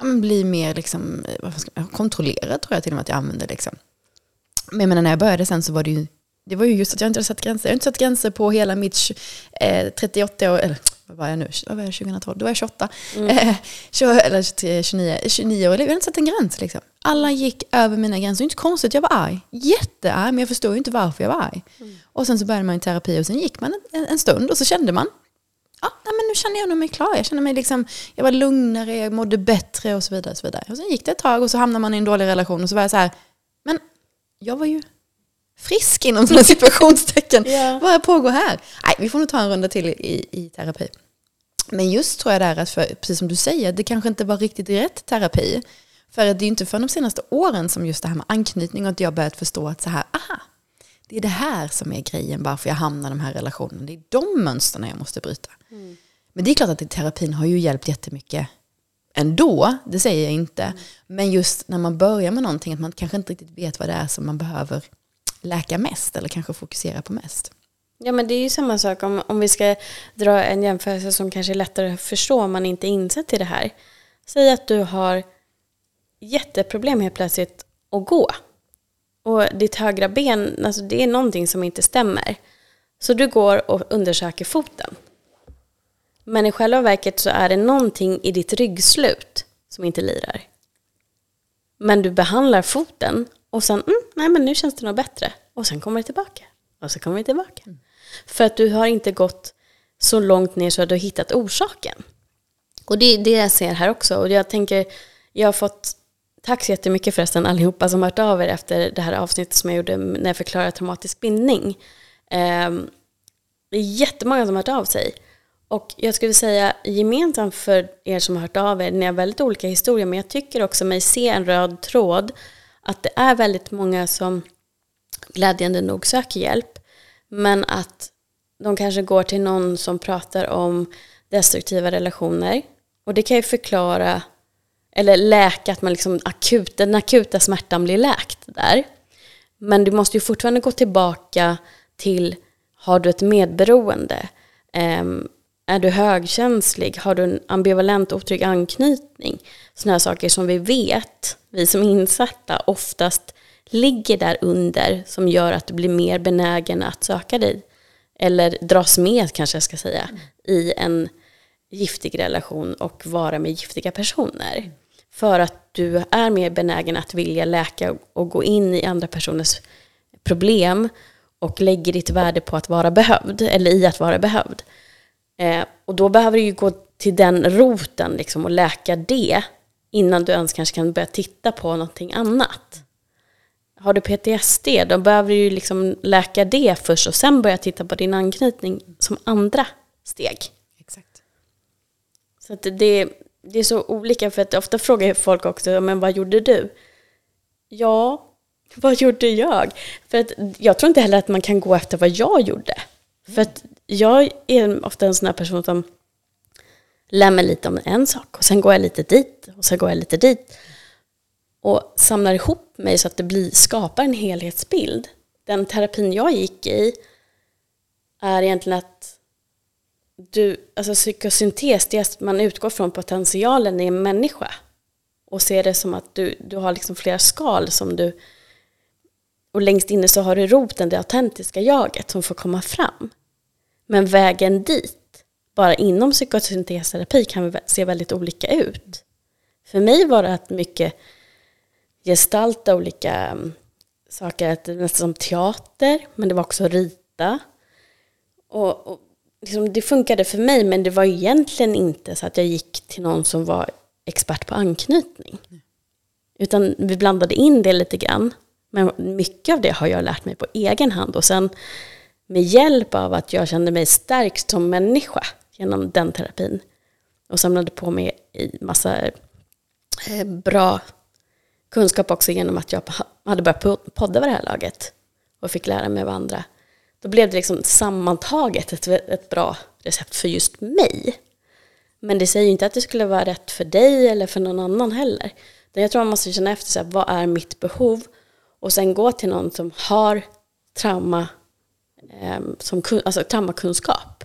ja, bli mer liksom, kontrollerad, tror jag till och med att jag använde. Liksom. Men jag menar, när jag började sen så var det ju det var ju just att jag inte hade satt gränser. Jag har inte satt gränser på hela mitt eh, 38 år, eller vad var jag nu? Vad var jag 2012? Då var jag 28. Mm. Eh, 20, eller 29, 29 år. Jag hade inte satt en gräns liksom. Alla gick över mina gränser. Det är inte konstigt, jag var arg. Jättearg, men jag förstod ju inte varför jag var arg. Mm. Och sen så började man i terapi och sen gick man en, en stund och så kände man, ja, men nu känner jag mig klar. Jag känner mig liksom, jag var lugnare, jag mådde bättre och så vidare. Och, så vidare. och sen gick det ett tag och så hamnade man i en dålig relation och så var jag så här, men jag var ju frisk inom sådana situationstecken. ja. Vad pågår här? Nej, vi får nog ta en runda till i, i terapi. Men just tror jag där att, för, precis som du säger, det kanske inte var riktigt rätt terapi. För det är ju inte för de senaste åren som just det här med anknytning och att jag börjat förstå att så här, aha, det är det här som är grejen varför jag hamnar i de här relationerna. Det är de mönstren jag måste bryta. Mm. Men det är klart att terapin har ju hjälpt jättemycket ändå, det säger jag inte. Mm. Men just när man börjar med någonting, att man kanske inte riktigt vet vad det är som man behöver läka mest eller kanske fokusera på mest. Ja men det är ju samma sak om, om vi ska dra en jämförelse som kanske är lättare att förstå om man inte är insett i det här. Säg att du har jätteproblem helt plötsligt att gå. Och ditt högra ben, alltså det är någonting som inte stämmer. Så du går och undersöker foten. Men i själva verket så är det någonting i ditt ryggslut som inte lirar. Men du behandlar foten och sen, mm, nej men nu känns det nog bättre. Och sen kommer det tillbaka. Och så kommer det tillbaka. Mm. För att du har inte gått så långt ner så att du har hittat orsaken. Och det är det jag ser här också. Och jag tänker, jag har fått, tack så jättemycket förresten allihopa som hört av er efter det här avsnittet som jag gjorde när jag förklarade traumatisk bindning. Um, det är jättemånga som har hört av sig. Och jag skulle säga gemensamt för er som har hört av er, ni har väldigt olika historier, men jag tycker också mig se en röd tråd att det är väldigt många som glädjande nog söker hjälp. Men att de kanske går till någon som pratar om destruktiva relationer. Och det kan ju förklara, eller läka att man liksom akut, den akuta smärtan blir läkt där. Men du måste ju fortfarande gå tillbaka till, har du ett medberoende? Um, är du högkänslig? Har du en ambivalent otrygg anknytning? Sådana här saker som vi vet, vi som är insatta, oftast ligger där under som gör att du blir mer benägen att söka dig. Eller dras med kanske jag ska säga, i en giftig relation och vara med giftiga personer. För att du är mer benägen att vilja läka och gå in i andra personers problem och lägger ditt värde på att vara behövd, eller i att vara behövd. Eh, och då behöver du ju gå till den roten liksom, och läka det innan du ens kanske kan börja titta på någonting annat. Har du PTSD, då behöver du ju liksom läka det först och sen börja titta på din anknytning som andra steg. Exakt. Så att det, det är så olika, för att ofta frågar folk också, men vad gjorde du? Ja, vad gjorde jag? För att jag tror inte heller att man kan gå efter vad jag gjorde. För att jag är ofta en sån här person som lär mig lite om en sak och sen går jag lite dit och sen går jag lite dit. Och samlar ihop mig så att det blir, skapar en helhetsbild. Den terapin jag gick i är egentligen att du, alltså psykosyntes, det är att man utgår från potentialen i en människa och ser det som att du, du har liksom flera skal som du och längst inne så har du roten, det autentiska jaget som får komma fram. Men vägen dit, bara inom psykosyntesterapi kan se väldigt olika ut. För mig var det att mycket gestalta olika mm, saker, nästan som teater, men det var också rita. Och, och liksom, det funkade för mig, men det var egentligen inte så att jag gick till någon som var expert på anknytning. Utan vi blandade in det lite grann. Men mycket av det har jag lärt mig på egen hand. Och sen med hjälp av att jag kände mig stärkt som människa genom den terapin. Och samlade på mig i massa eh, bra kunskap också genom att jag hade börjat podda vid det här laget. Och fick lära mig av andra. Då blev det liksom sammantaget ett, ett bra recept för just mig. Men det säger ju inte att det skulle vara rätt för dig eller för någon annan heller. Jag tror man måste känna efter, så här, vad är mitt behov? Och sen gå till någon som har trauma, Ehm, som, alltså traumakunskap.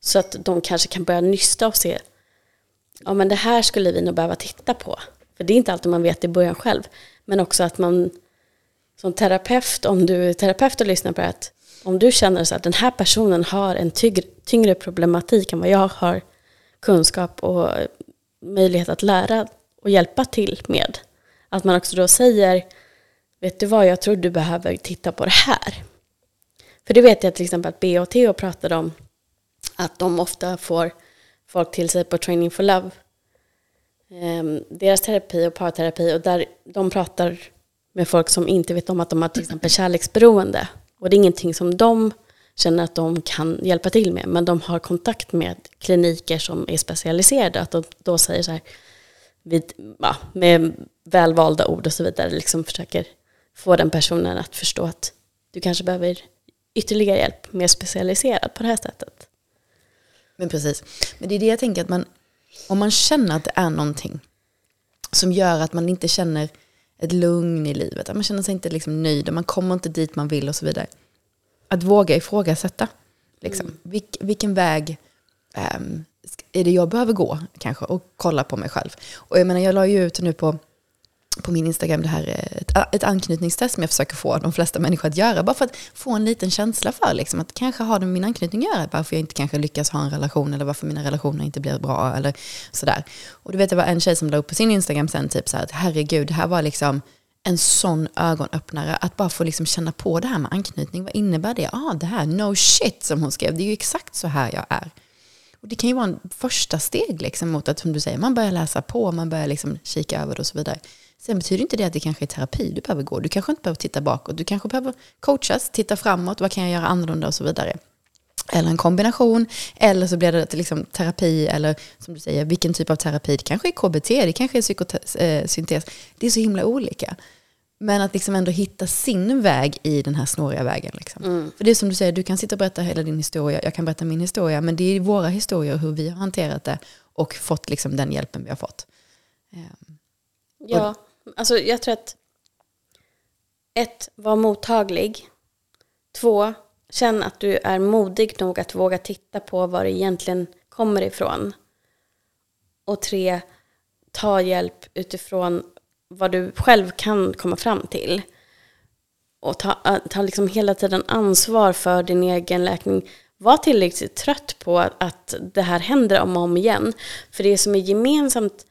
Så att de kanske kan börja nysta och se, ja men det här skulle vi nog behöva titta på. För det är inte alltid man vet i början själv. Men också att man som terapeut, om du är terapeut och lyssnar på det, att om du känner så att den här personen har en tyngre, tyngre problematik än vad jag har kunskap och möjlighet att lära och hjälpa till med. Att man också då säger vet du vad, jag tror du behöver titta på det här. För det vet jag till exempel att BOT pratade om att de ofta får folk till sig på Training for Love. Um, deras terapi och parterapi och där de pratar med folk som inte vet om att de har till exempel kärleksberoende. Och det är ingenting som de känner att de kan hjälpa till med. Men de har kontakt med kliniker som är specialiserade. Att de då säger så här, vid, ja, med välvalda ord och så vidare, liksom försöker få den personen att förstå att du kanske behöver ytterligare hjälp, mer specialiserad på det här sättet. Men precis. Men det är det jag tänker att man, om man känner att det är någonting som gör att man inte känner ett lugn i livet, att man känner sig inte liksom nöjd, man kommer inte dit man vill och så vidare. Att våga ifrågasätta. Liksom. Mm. Vilk, vilken väg um, är det jag behöver gå kanske och kolla på mig själv. Och jag menar jag la ju ut nu på på min Instagram det här ett, ett anknytningstest som jag försöker få de flesta människor att göra. Bara för att få en liten känsla för liksom, att kanske har det med min anknytning att göra. Varför jag inte kanske lyckas ha en relation eller varför mina relationer inte blir bra eller sådär. Och du vet det var en tjej som la upp på sin Instagram sen typ så här att herregud det här var liksom en sån ögonöppnare. Att bara få liksom känna på det här med anknytning. Vad innebär det? Ja, ah, det här, no shit som hon skrev. Det är ju exakt så här jag är. Och det kan ju vara en första steg liksom mot att, som du säger, man börjar läsa på, man börjar liksom kika över det och så vidare. Sen betyder inte det att det kanske är terapi du behöver gå. Du kanske inte behöver titta bakåt. Du kanske behöver coachas, titta framåt. Vad kan jag göra annorlunda och så vidare. Eller en kombination. Eller så blir det liksom terapi eller som du säger, vilken typ av terapi. Det kanske är KBT, det kanske är psykosyntes. Det är så himla olika. Men att liksom ändå hitta sin väg i den här snåriga vägen. Liksom. Mm. För det är som du säger, du kan sitta och berätta hela din historia, jag kan berätta min historia, men det är våra historier, hur vi har hanterat det och fått liksom den hjälpen vi har fått. Um, ja, Alltså jag tror att ett, var mottaglig. Två, känn att du är modig nog att våga titta på var det egentligen kommer ifrån. Och tre, ta hjälp utifrån vad du själv kan komma fram till. Och ta, äh, ta liksom hela tiden ansvar för din egen läkning. Var tillräckligt trött på att det här händer om och om igen. För det som är gemensamt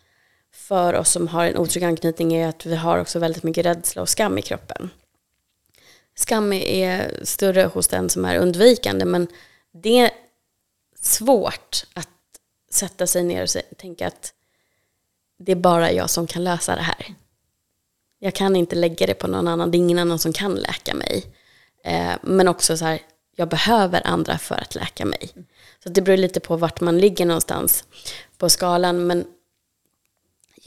för oss som har en otrygg anknytning är att vi har också väldigt mycket rädsla och skam i kroppen. Skam är större hos den som är undvikande men det är svårt att sätta sig ner och tänka att det är bara jag som kan lösa det här. Jag kan inte lägga det på någon annan, det är ingen annan som kan läka mig. Eh, men också så här, jag behöver andra för att läka mig. Så det beror lite på vart man ligger någonstans på skalan. Men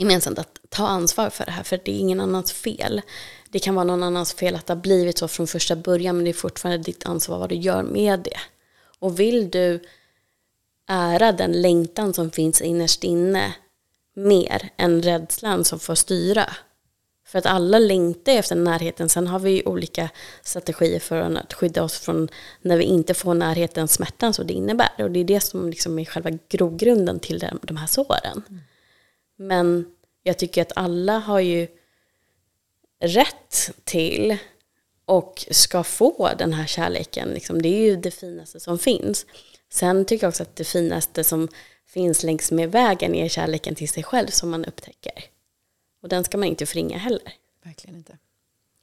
gemensamt att ta ansvar för det här, för det är ingen annans fel. Det kan vara någon annans fel att det har blivit så från första början, men det är fortfarande ditt ansvar vad du gör med det. Och vill du ära den längtan som finns innerst inne mer än rädslan som får styra. För att alla längtar efter närheten. Sen har vi ju olika strategier för att skydda oss från när vi inte får närheten, smärtan som det innebär. Och det är det som liksom är själva grogrunden till de här såren. Mm. Men jag tycker att alla har ju rätt till och ska få den här kärleken. Liksom, det är ju det finaste som finns. Sen tycker jag också att det finaste som finns längs med vägen är kärleken till sig själv som man upptäcker. Och den ska man inte förringa heller. Verkligen inte.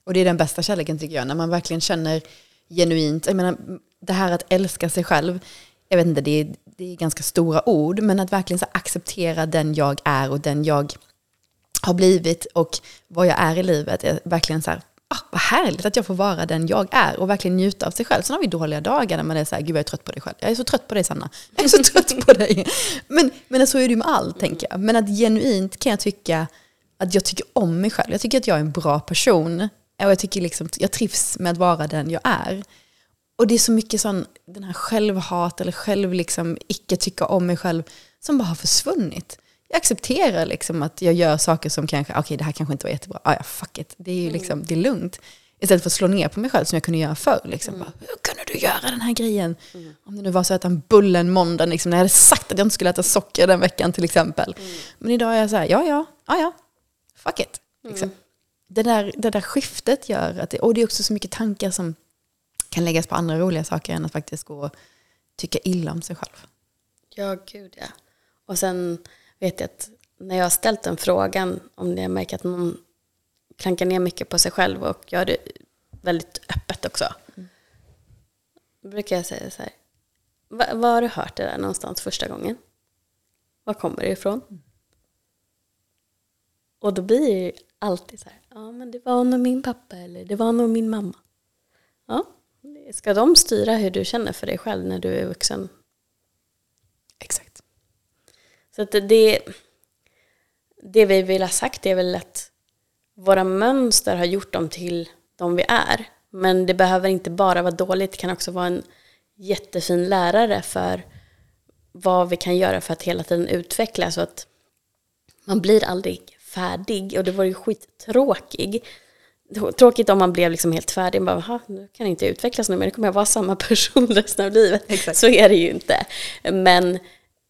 Och det är den bästa kärleken tycker jag, när man verkligen känner genuint, jag menar, det här att älska sig själv, jag vet inte, det är, det är ganska stora ord, men att verkligen så acceptera den jag är och den jag har blivit och vad jag är i livet är verkligen så här, ah, vad härligt att jag får vara den jag är och verkligen njuta av sig själv. Sen har vi dåliga dagar när man är så här, gud jag är trött på dig själv. Jag är så trött på dig Sanna. Jag är så trött på dig. Men, men så är det ju med allt tänker jag. Men att genuint kan jag tycka att jag tycker om mig själv. Jag tycker att jag är en bra person. Och jag, tycker liksom, jag trivs med att vara den jag är. Och det är så mycket sån, den här självhat eller själv liksom, icke tycka om mig själv som bara har försvunnit jag accepterar liksom att jag gör saker som kanske, okej okay, det här kanske inte var jättebra, ah, ja fuck it, det är ju liksom, det är lugnt. Istället för att slå ner på mig själv som jag kunde göra förr. Liksom. Mm. Bara, Hur kunde du göra den här grejen? Mm. Om det nu var så att en bullen måndag, liksom, när jag hade sagt att jag inte skulle äta socker den veckan till exempel. Mm. Men idag är jag så här, ja ja, ja ja, fuck it. Liksom. Mm. Det, där, det där skiftet gör att, det, och det är också så mycket tankar som kan läggas på andra roliga saker än att faktiskt gå och tycka illa om sig själv. Ja, gud ja. Och sen vet jag att när jag har ställt den frågan, om jag märker att någon klankar ner mycket på sig själv och gör det väldigt öppet också. Mm. Då brukar jag säga så här, var har du hört det där någonstans första gången? Var kommer det ifrån? Mm. Och då blir det alltid så här, ja men det var nog min pappa eller det var nog min mamma. Ja, ska de styra hur du känner för dig själv när du är vuxen? Exakt. Så att det, det vi vill ha sagt är väl att våra mönster har gjort dem till de vi är. Men det behöver inte bara vara dåligt, det kan också vara en jättefin lärare för vad vi kan göra för att hela tiden utvecklas. Så att man blir aldrig färdig och det var ju skittråkigt. Tråkigt om man blev liksom helt färdig. Bara, nu kan jag inte utvecklas nu, men nu kommer jag vara samma person resten av livet. Exakt. Så är det ju inte. Men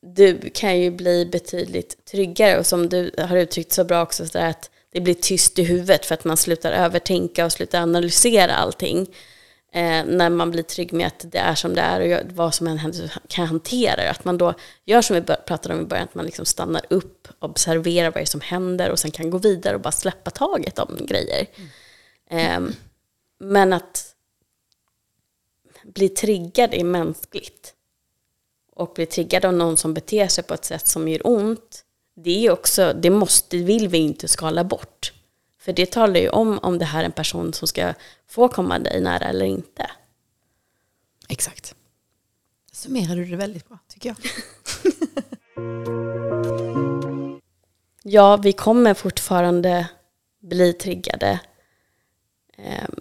du kan ju bli betydligt tryggare och som du har uttryckt så bra också, så att det blir tyst i huvudet för att man slutar övertänka och slutar analysera allting. Eh, när man blir trygg med att det är som det är och vad som än händer kan hantera det. Att man då gör som vi pratade om i början, att man liksom stannar upp, observerar vad det är som händer och sen kan gå vidare och bara släppa taget om grejer. Mm. Eh, men att bli triggad är mänskligt och blir triggad av någon som beter sig på ett sätt som gör ont, det är också, det måste, vill vi inte skala bort. För det talar ju om om det här är en person som ska få komma dig nära eller inte. Exakt. Summerade du det väldigt bra, tycker jag. ja, vi kommer fortfarande bli triggade. Ehm,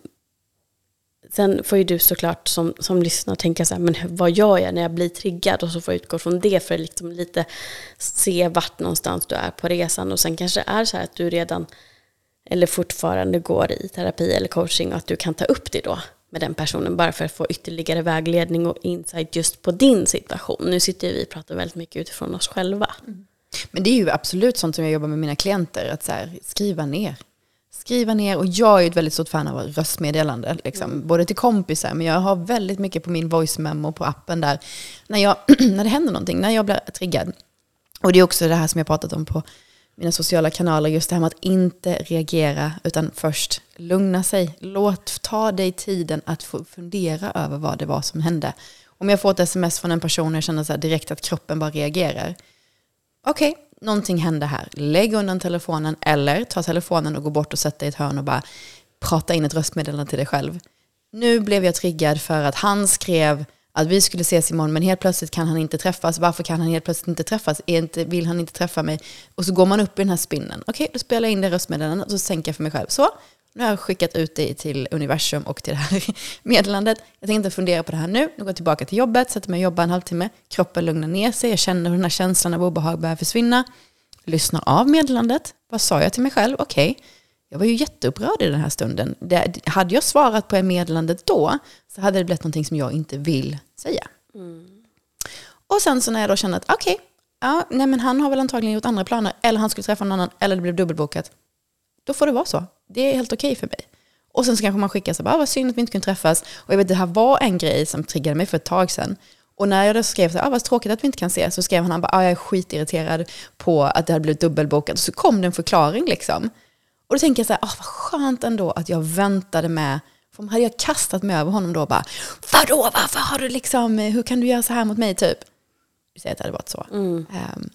sen får ju du såklart som, som lyssnar tänka så här, men vad gör jag när jag blir triggad? Och så får jag utgå från det för att liksom lite se vart någonstans du är på resan. Och sen kanske det är så här att du redan, eller fortfarande går i terapi eller coaching och att du kan ta upp det då med den personen bara för att få ytterligare vägledning och insight just på din situation. Nu sitter vi och pratar väldigt mycket utifrån oss själva. Mm. Men det är ju absolut sånt som jag jobbar med mina klienter, att så här, skriva ner skriva ner. Och jag är ett väldigt stort fan av röstmeddelande. Liksom. Mm. Både till kompisar, men jag har väldigt mycket på min voice memo på appen där. När, jag, när det händer någonting, när jag blir triggad. Och det är också det här som jag pratat om på mina sociala kanaler, just det här med att inte reagera, utan först lugna sig. Låt ta dig tiden att få fundera över vad det var som hände. Om jag får ett sms från en person och jag känner så direkt att kroppen bara reagerar. Okej, okay, någonting hände här. Lägg undan telefonen eller ta telefonen och gå bort och sätta dig i ett hörn och bara prata in ett röstmeddelande till dig själv. Nu blev jag triggad för att han skrev att vi skulle ses imorgon men helt plötsligt kan han inte träffas. Varför kan han helt plötsligt inte träffas? Inte, vill han inte träffa mig? Och så går man upp i den här spinnen. Okej, okay, då spelar jag in det röstmeddelandet och så sänker jag för mig själv. Så, nu har jag skickat ut det till universum och till det här meddelandet. Jag tänker inte fundera på det här nu. Nu går jag tillbaka till jobbet, sätter mig och jobbar en halvtimme. Kroppen lugnar ner sig. Jag känner hur den här känslan av obehag börjar försvinna. Lyssnar av meddelandet. Vad sa jag till mig själv? Okej, okay. jag var ju jätteupprörd i den här stunden. Det, hade jag svarat på meddelandet då så hade det blivit någonting som jag inte vill säga. Mm. Och sen så när jag då känner att okej, okay, ja, nej men han har väl antagligen gjort andra planer. Eller han skulle träffa någon annan. Eller det blev dubbelbokat. Då får det vara så. Det är helt okej okay för mig. Och sen så kanske man skickar så bara, ah, vad synd att vi inte kunde träffas. Och jag vet, det här var en grej som triggade mig för ett tag sedan. Och när jag då skrev så här, ah, vad tråkigt att vi inte kan ses, så skrev han, han bara, ah, jag är skitirriterad på att det hade blivit dubbelbokat. Och så kom det en förklaring liksom. Och då tänker jag så här, ah, vad skönt ändå att jag väntade med, för hade jag kastat mig över honom då och bara, vadå, varför har du liksom, hur kan du göra så här mot mig typ? Vi säger att det hade varit så. Mm. Um,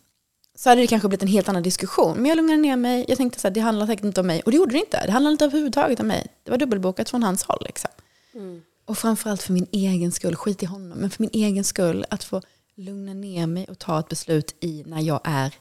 så hade det kanske blivit en helt annan diskussion. Men jag lugnade ner mig. Jag tänkte att det handlar säkert inte om mig. Och det gjorde det inte. Det handlade inte överhuvudtaget om mig. Det var dubbelbokat från hans håll. Liksom. Mm. Och framförallt för min egen skull, skit i honom, men för min egen skull, att få lugna ner mig och ta ett beslut i när jag är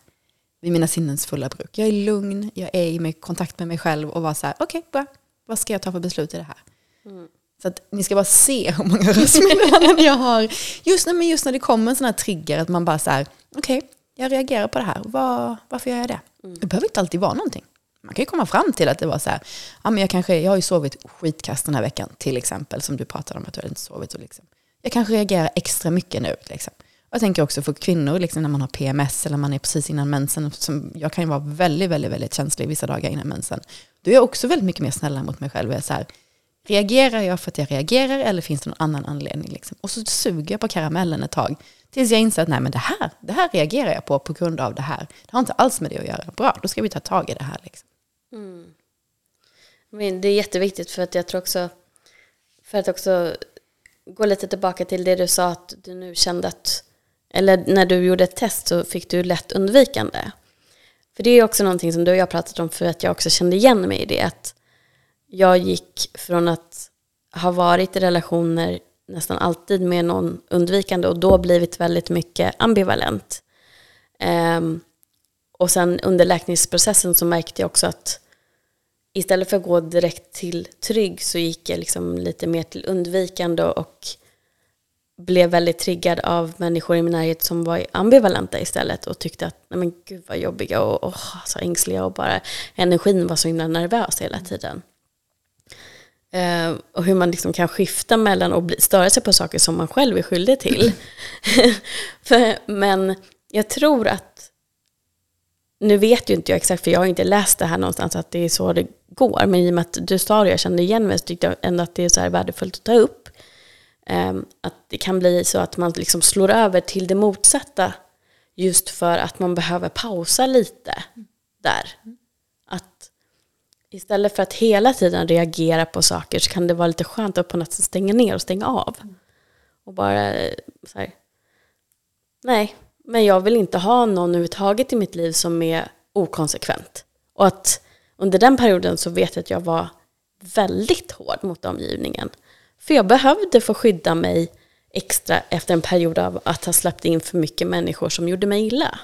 vid mina sinnens fulla bruk. Jag är lugn, jag är i kontakt med mig själv och var så här, okej, okay, vad ska jag ta för beslut i det här? Mm. Så att ni ska bara se hur många röstmeddelanden jag har. Just när, just när det kommer en sån här trigger, att man bara så här, okej, okay, jag reagerar på det här. Var, varför gör jag det? Mm. Det behöver inte alltid vara någonting. Man kan ju komma fram till att det var så här, ja, men jag, kanske, jag har ju sovit skitkast den här veckan, till exempel, som du pratade om att du hade inte sovit. Och liksom. Jag kanske reagerar extra mycket nu. Liksom. Jag tänker också för kvinnor, liksom, när man har PMS eller man är precis innan mensen, som jag kan ju vara väldigt, väldigt, väldigt känslig vissa dagar innan mensen. Då är jag också väldigt mycket mer snälla mot mig själv. Jag så här, reagerar jag för att jag reagerar eller finns det någon annan anledning? Liksom? Och så suger jag på karamellen ett tag. Tills jag inser att nej, men det, här, det här reagerar jag på på grund av det här. Det har inte alls med det att göra. Bra, då ska vi ta tag i det här. Liksom. Mm. Men det är jätteviktigt för att jag tror också, för att också gå lite tillbaka till det du sa att du nu kände att, eller när du gjorde ett test så fick du lätt undvikande. För det är också någonting som du och jag pratat om för att jag också kände igen mig i det. Att jag gick från att ha varit i relationer nästan alltid med någon undvikande och då blivit väldigt mycket ambivalent. Um, och sen under läkningsprocessen så märkte jag också att istället för att gå direkt till trygg så gick jag liksom lite mer till undvikande och blev väldigt triggad av människor i min närhet som var ambivalenta istället och tyckte att nej men gud vad jobbiga och, oh, så ängsliga och bara energin var så himla nervös hela tiden. Eh, och hur man liksom kan skifta mellan och störa sig på saker som man själv är skyldig till. för, men jag tror att, nu vet ju inte jag exakt för jag har inte läst det här någonstans att det är så det går. Men i och med att du sa det och jag kände igen mig så tyckte jag ändå att det är så här värdefullt att ta upp. Eh, att det kan bli så att man liksom slår över till det motsatta just för att man behöver pausa lite där. Mm. Istället för att hela tiden reagera på saker så kan det vara lite skönt att på något sätt stänga ner och stänga av. Och bara så här, nej, men jag vill inte ha någon överhuvudtaget i mitt liv som är okonsekvent. Och att under den perioden så vet jag att jag var väldigt hård mot omgivningen. För jag behövde få skydda mig extra efter en period av att ha släppt in för mycket människor som gjorde mig illa.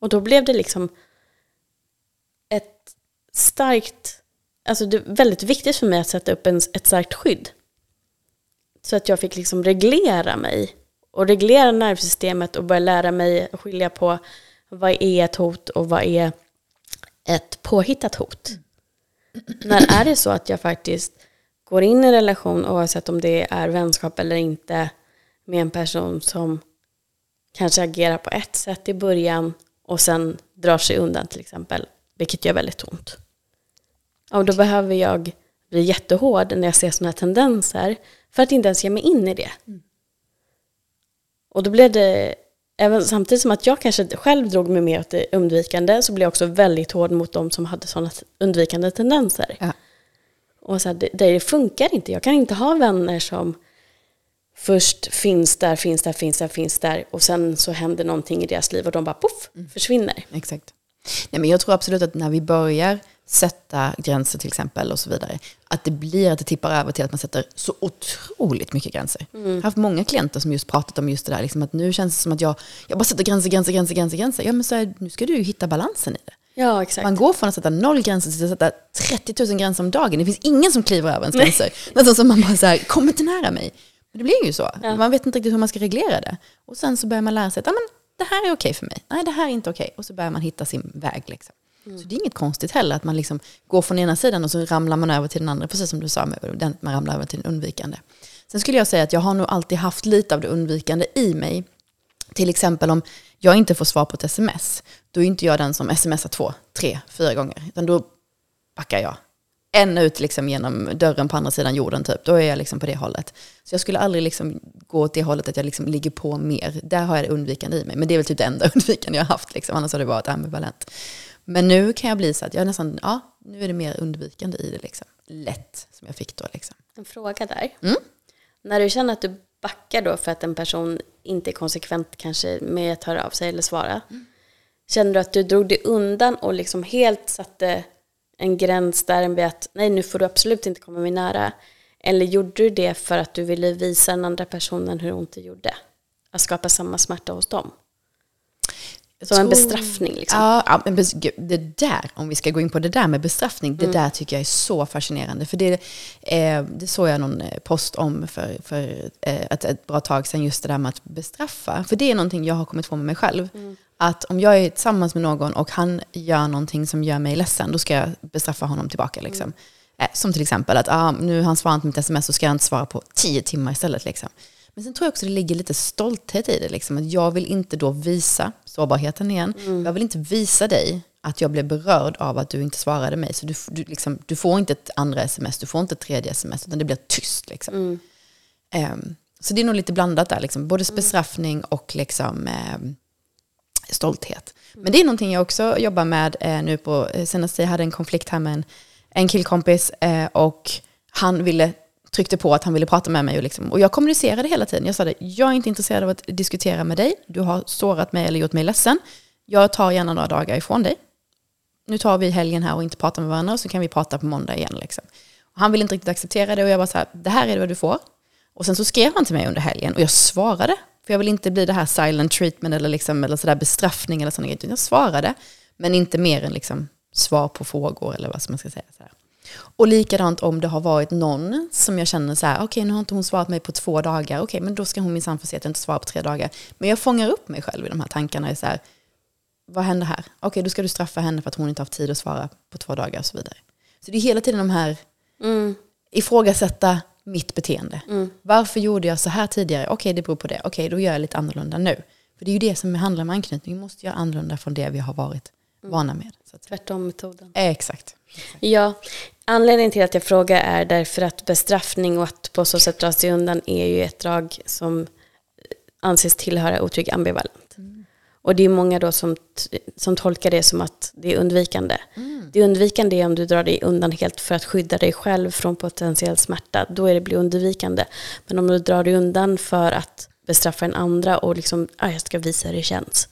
Och då blev det liksom starkt, alltså det är väldigt viktigt för mig att sätta upp en, ett starkt skydd. Så att jag fick liksom reglera mig och reglera nervsystemet och börja lära mig att skilja på vad är ett hot och vad är ett påhittat hot. När är det så att jag faktiskt går in i en relation oavsett om det är vänskap eller inte med en person som kanske agerar på ett sätt i början och sen drar sig undan till exempel, vilket gör väldigt ont. Och då behöver jag bli jättehård när jag ser sådana här tendenser för att inte ens ge mig in i det. Mm. Och då blev det, även samtidigt som att jag kanske själv drog mig mer åt det undvikande så blev jag också väldigt hård mot de som hade sådana undvikande tendenser. Ja. Och så här, det, det funkar inte, jag kan inte ha vänner som först finns där, finns där, finns där, finns där och sen så händer någonting i deras liv och de bara poff, försvinner. Exakt. Nej, men jag tror absolut att när vi börjar sätta gränser till exempel och så vidare, att det blir att det tippar över till att man sätter så otroligt mycket gränser. Jag har haft många klienter som just pratat om just det där, liksom att nu känns det som att jag, jag bara sätter gränser, gränser, gränser, gränser, gränser. Ja men så här, nu ska du ju hitta balansen i det. Ja, exakt. Man går från att sätta noll gränser till att sätta 30 000 gränser om dagen. Det finns ingen som kliver över ens gränser. Nästan som man bara så här, kom inte nära mig. Men det blir ju så. Ja. Man vet inte riktigt hur man ska reglera det. Och sen så börjar man lära sig att ah, men, det här är okej för mig. Nej, det här är inte okej. Och så börjar man hitta sin väg. Liksom. Mm. Så det är inget konstigt heller att man liksom går från ena sidan och så ramlar man över till den andra. Precis som du sa, den, man ramlar över till den undvikande. Sen skulle jag säga att jag har nog alltid haft lite av det undvikande i mig. Till exempel om jag inte får svar på ett sms, då är inte jag den som smsar två, tre, fyra gånger. Utan då backar jag. En ut liksom genom dörren på andra sidan jorden typ. Då är jag liksom på det hållet. Så jag skulle aldrig liksom gå åt det hållet att jag liksom ligger på mer. Där har jag det undvikande i mig. Men det är väl typ det enda undvikande jag har haft. Liksom. Annars har det varit ambivalent. Men nu kan jag bli så att jag nästan, ja, nu är det mer undvikande i det. Liksom. Lätt som jag fick då. Liksom. En fråga där. Mm. När du känner att du backar då för att en person inte är konsekvent kanske med att höra av sig eller svara. Känner du att du drog dig undan och liksom helt satte en gräns där med att nej nu får du absolut inte komma mig nära. Eller gjorde du det för att du ville visa den andra personen hur ont det gjorde? Att skapa samma smärta hos dem. Som en bestraffning liksom. Ja, men det där, om vi ska gå in på det där med bestraffning, Mm. det där tycker jag är så fascinerande. För det, eh, det såg jag någon eh, post om för, för eh, ett, ett bra tag sedan, just det där med att bestraffa. För det är någonting jag har kommit på med mig själv. Mm. Att om jag är tillsammans med någon och han gör någonting som gör mig ledsen, då ska jag bestraffa honom tillbaka. Liksom. Mm. Eh, som till exempel att ah, nu har han svarat på mitt sms så ska jag inte svara på tio timmar istället. Liksom. Men sen tror jag också det ligger lite stolthet i det. Liksom. Att jag vill inte då visa, sårbarheten igen, jag vill inte visa dig att jag blev berörd av att du inte svarade mig. Så du, du, liksom, du får inte ett andra sms, du får inte ett tredje sms, utan det blir tyst. Liksom. Ehm, så det är nog lite blandat där, liksom. både bestraffning och liksom, ehm, stolthet. Men det är någonting jag också jobbar med eh, nu på, eh, senast jag hade en konflikt här med en, en killkompis eh, och han ville, tryckte på att han ville prata med mig och, liksom, och jag kommunicerade hela tiden. Jag sa det, jag är inte intresserad av att diskutera med dig, du har sårat mig eller gjort mig ledsen. Jag tar gärna några dagar ifrån dig. Nu tar vi helgen här och inte pratar med varandra och så kan vi prata på måndag igen. Liksom. Och han ville inte riktigt acceptera det och jag var så här, det här är vad du får. Och sen så skrev han till mig under helgen och jag svarade. För jag vill inte bli det här silent treatment eller, liksom, eller sådär bestraffning eller sådana grejer. Jag svarade, men inte mer än liksom svar på frågor eller vad som man ska säga. Så här. Och likadant om det har varit någon som jag känner så här, okej nu har inte hon svarat mig på två dagar, okej men då ska hon minsann få se att jag inte svarar på tre dagar. Men jag fångar upp mig själv i de här tankarna, är så här, vad händer här? Okej, då ska du straffa henne för att hon inte haft tid att svara på två dagar och så vidare. Så det är hela tiden de här Mm. ifrågasätta mitt beteende. Varför gjorde jag så här tidigare? Okej, det beror på det. Okej, då gör jag lite annorlunda nu. För det är ju det som handlar om anknytning. Vi måste göra annorlunda från det vi har varit vana med. Så att, Tvärtom metoden. eh, exakt. Ja, anledningen till att jag frågar är därför att bestraffning och att på så sätt dra sig undan är ju ett drag som anses tillhöra otrygg ambivalent. Och det är många då som, som tolkar det som att det är undvikande. Det undvikande är om du drar dig undan helt för att skydda dig själv från potentiell smärta. Då är det blir undvikande. Men om du drar dig undan för att bestraffa en andra och liksom, ah, jag ska visa hur det känns.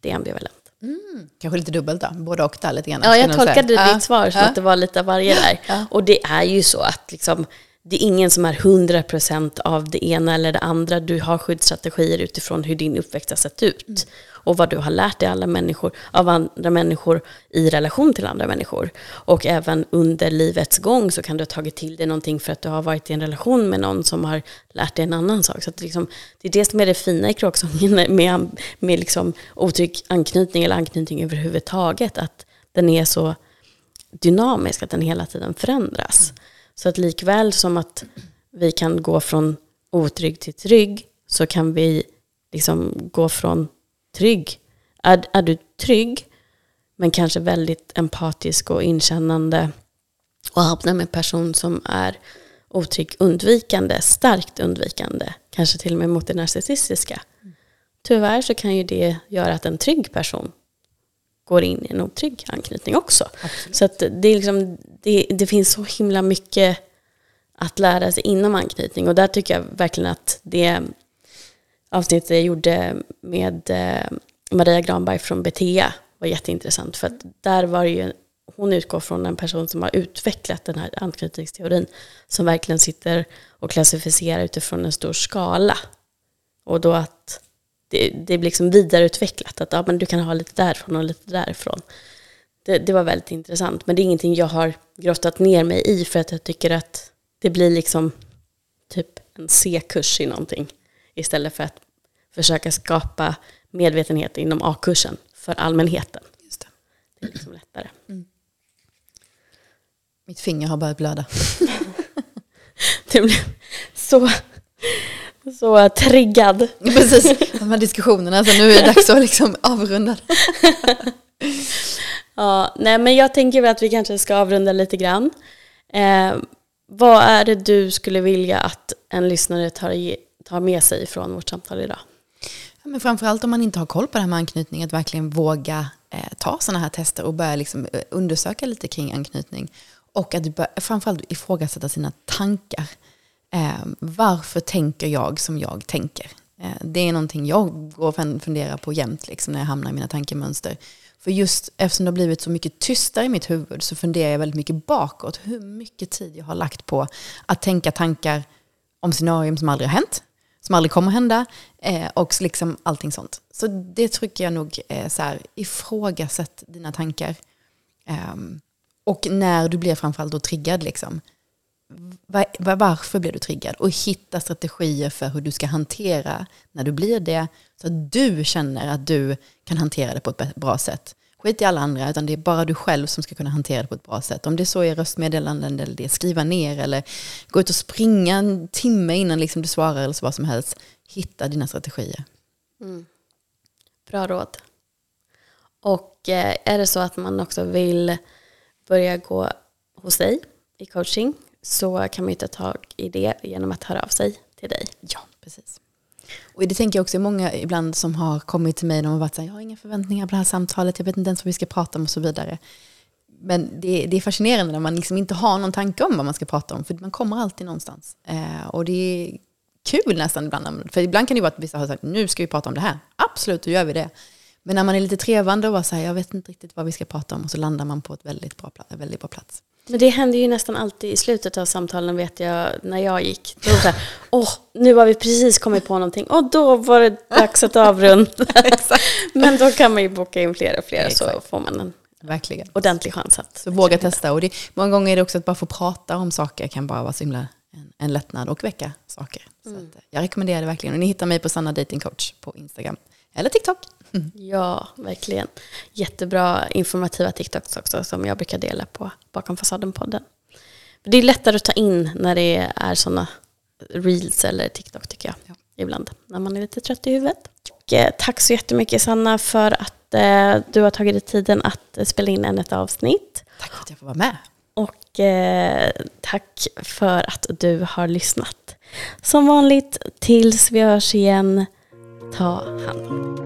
Det är ambivalent. Kanske lite dubbelt då, både och där lite grann. Ja, jag säga. tolkade Ja, ditt svar som ja. att det var lite av varje där. Ja. Och det är ju så att liksom, det är ingen som är 100% av det ena eller det andra. Du har skyddsstrategier utifrån hur din uppväxt har sett ut. Och vad du har lärt dig alla människor, av andra människor i relation till andra människor. Och även under livets gång så kan du ha tagit till dig någonting för att du har varit i en relation med någon som har lärt dig en annan sak. Så att liksom, det är det som är det fina i kråksången med, med liksom otrygg anknytning eller anknytning överhuvudtaget. Att den är så dynamisk, att den hela tiden förändras. Så att likväl som att vi kan gå från otrygg till trygg så kan vi liksom gå från trygg. Är, är du trygg men kanske väldigt empatisk och inkännande och hamnar med en person som är otrygg undvikande, starkt undvikande, kanske till och med mot det narcissistiska. Tyvärr så kan ju det göra att en trygg person går in i en otrygg anknytning också. Så att det, är liksom, det, det finns så himla mycket att lära sig inom anknytning. Och där tycker jag verkligen att det avsnittet jag gjorde med eh, Maria Granberg från Betea var jätteintressant. För att där var det ju, hon utgår från en person som har utvecklat den här anknytningsteorin. Som verkligen sitter och klassificerar utifrån en stor skala. Och då att det, det blir liksom vidareutvecklat. Att ja, men du kan ha lite därifrån och lite därifrån. Det, det var väldigt intressant. Men det är ingenting jag har grottat ner mig i för att jag tycker att det blir liksom typ en C-kurs i någonting. Istället för att försöka skapa medvetenhet inom A-kursen för allmänheten. Just det. Det är liksom lättare. Mitt finger har börjat blöda. Det blev så, så triggad. Precis, de här diskussionerna, så nu är det dags att liksom avrunda. Ja, nej, men jag tänker väl att vi kanske ska avrunda lite grann. Eh, vad är det du skulle vilja att en lyssnare tar, tar med sig från vårt samtal idag? Ja, men framförallt om man inte har koll på det här med anknytning, att verkligen våga eh, ta sådana här tester och börja liksom, eh, undersöka lite kring anknytning. Och att bör, framförallt ifrågasätta sina tankar. Eh, varför tänker jag som jag tänker? Eh, det är någonting jag går och funderar på jämt liksom, när jag hamnar i mina tankemönster. För just eftersom det har blivit så mycket tystare i mitt huvud så funderar jag väldigt mycket bakåt. Hur mycket tid jag har lagt på att tänka tankar om scenarium som aldrig har hänt som aldrig kommer hända eh, och liksom allting sånt. Så det tycker jag nog är så här, ifrågasätt dina tankar. Ehm, och när du blir framförallt då triggad, liksom, var, varför blir du triggad? Och hitta strategier för hur du ska hantera när du blir det, så att du känner att du kan hantera det på ett bra sätt. Skit i alla andra, utan det är bara du själv som ska kunna hantera det på ett bra sätt. Om det så är röstmeddelanden eller det är skriva ner eller gå ut och springa en timme innan liksom du svarar eller så vad som helst. Hitta dina strategier. Bra råd. Och eh, är det så att man också vill börja gå hos dig i coaching så kan man ju ta tag i det genom att höra av sig till dig. Ja, precis. Och det tänker jag också är många ibland som har kommit till mig och har varit så här, jag har inga förväntningar på det här samtalet, jag vet inte ens vad vi ska prata om och så vidare. Men det, det är fascinerande när man liksom inte har någon tanke om vad man ska prata om, för man kommer alltid någonstans. Eh, och det är kul nästan ibland, för ibland kan det vara att vissa har sagt, nu ska vi prata om det här. Absolut, då gör vi det. Men när man är lite trevande och bara här, jag vet inte riktigt vad vi ska prata om, och så landar man på ett väldigt bra, väldigt bra plats. Men det händer ju nästan alltid i slutet av samtalen vet jag när jag gick. Då var det så här, åh, nu har vi precis kommit på någonting och då var det dags att avrunda. Men då kan man ju boka in fler och fler så får man en Verkligen. ordentlig chans att... Så våga testa. Och det, många gånger är det också att bara få prata om saker kan bara vara så himla en, en lättnad och väcka saker. Så att, eh, jag rekommenderar det verkligen. Och ni hittar mig på Sanna Dating Coach på Instagram. Eller TikTok. Ja, verkligen. Jättebra informativa TikToks också som jag brukar dela på Bakom fasaden-podden. Det är lättare att ta in när det är sådana reels eller TikTok tycker jag. Ja. Ibland när man är lite trött i huvudet. Och, eh, tack så jättemycket Sanna för att eh, du har tagit dig tiden att eh, spela in ännu ett avsnitt. Tack för att jag får vara med. Och eh, tack för att du har lyssnat. Som vanligt, tills vi hörs igen, ta hand om dig.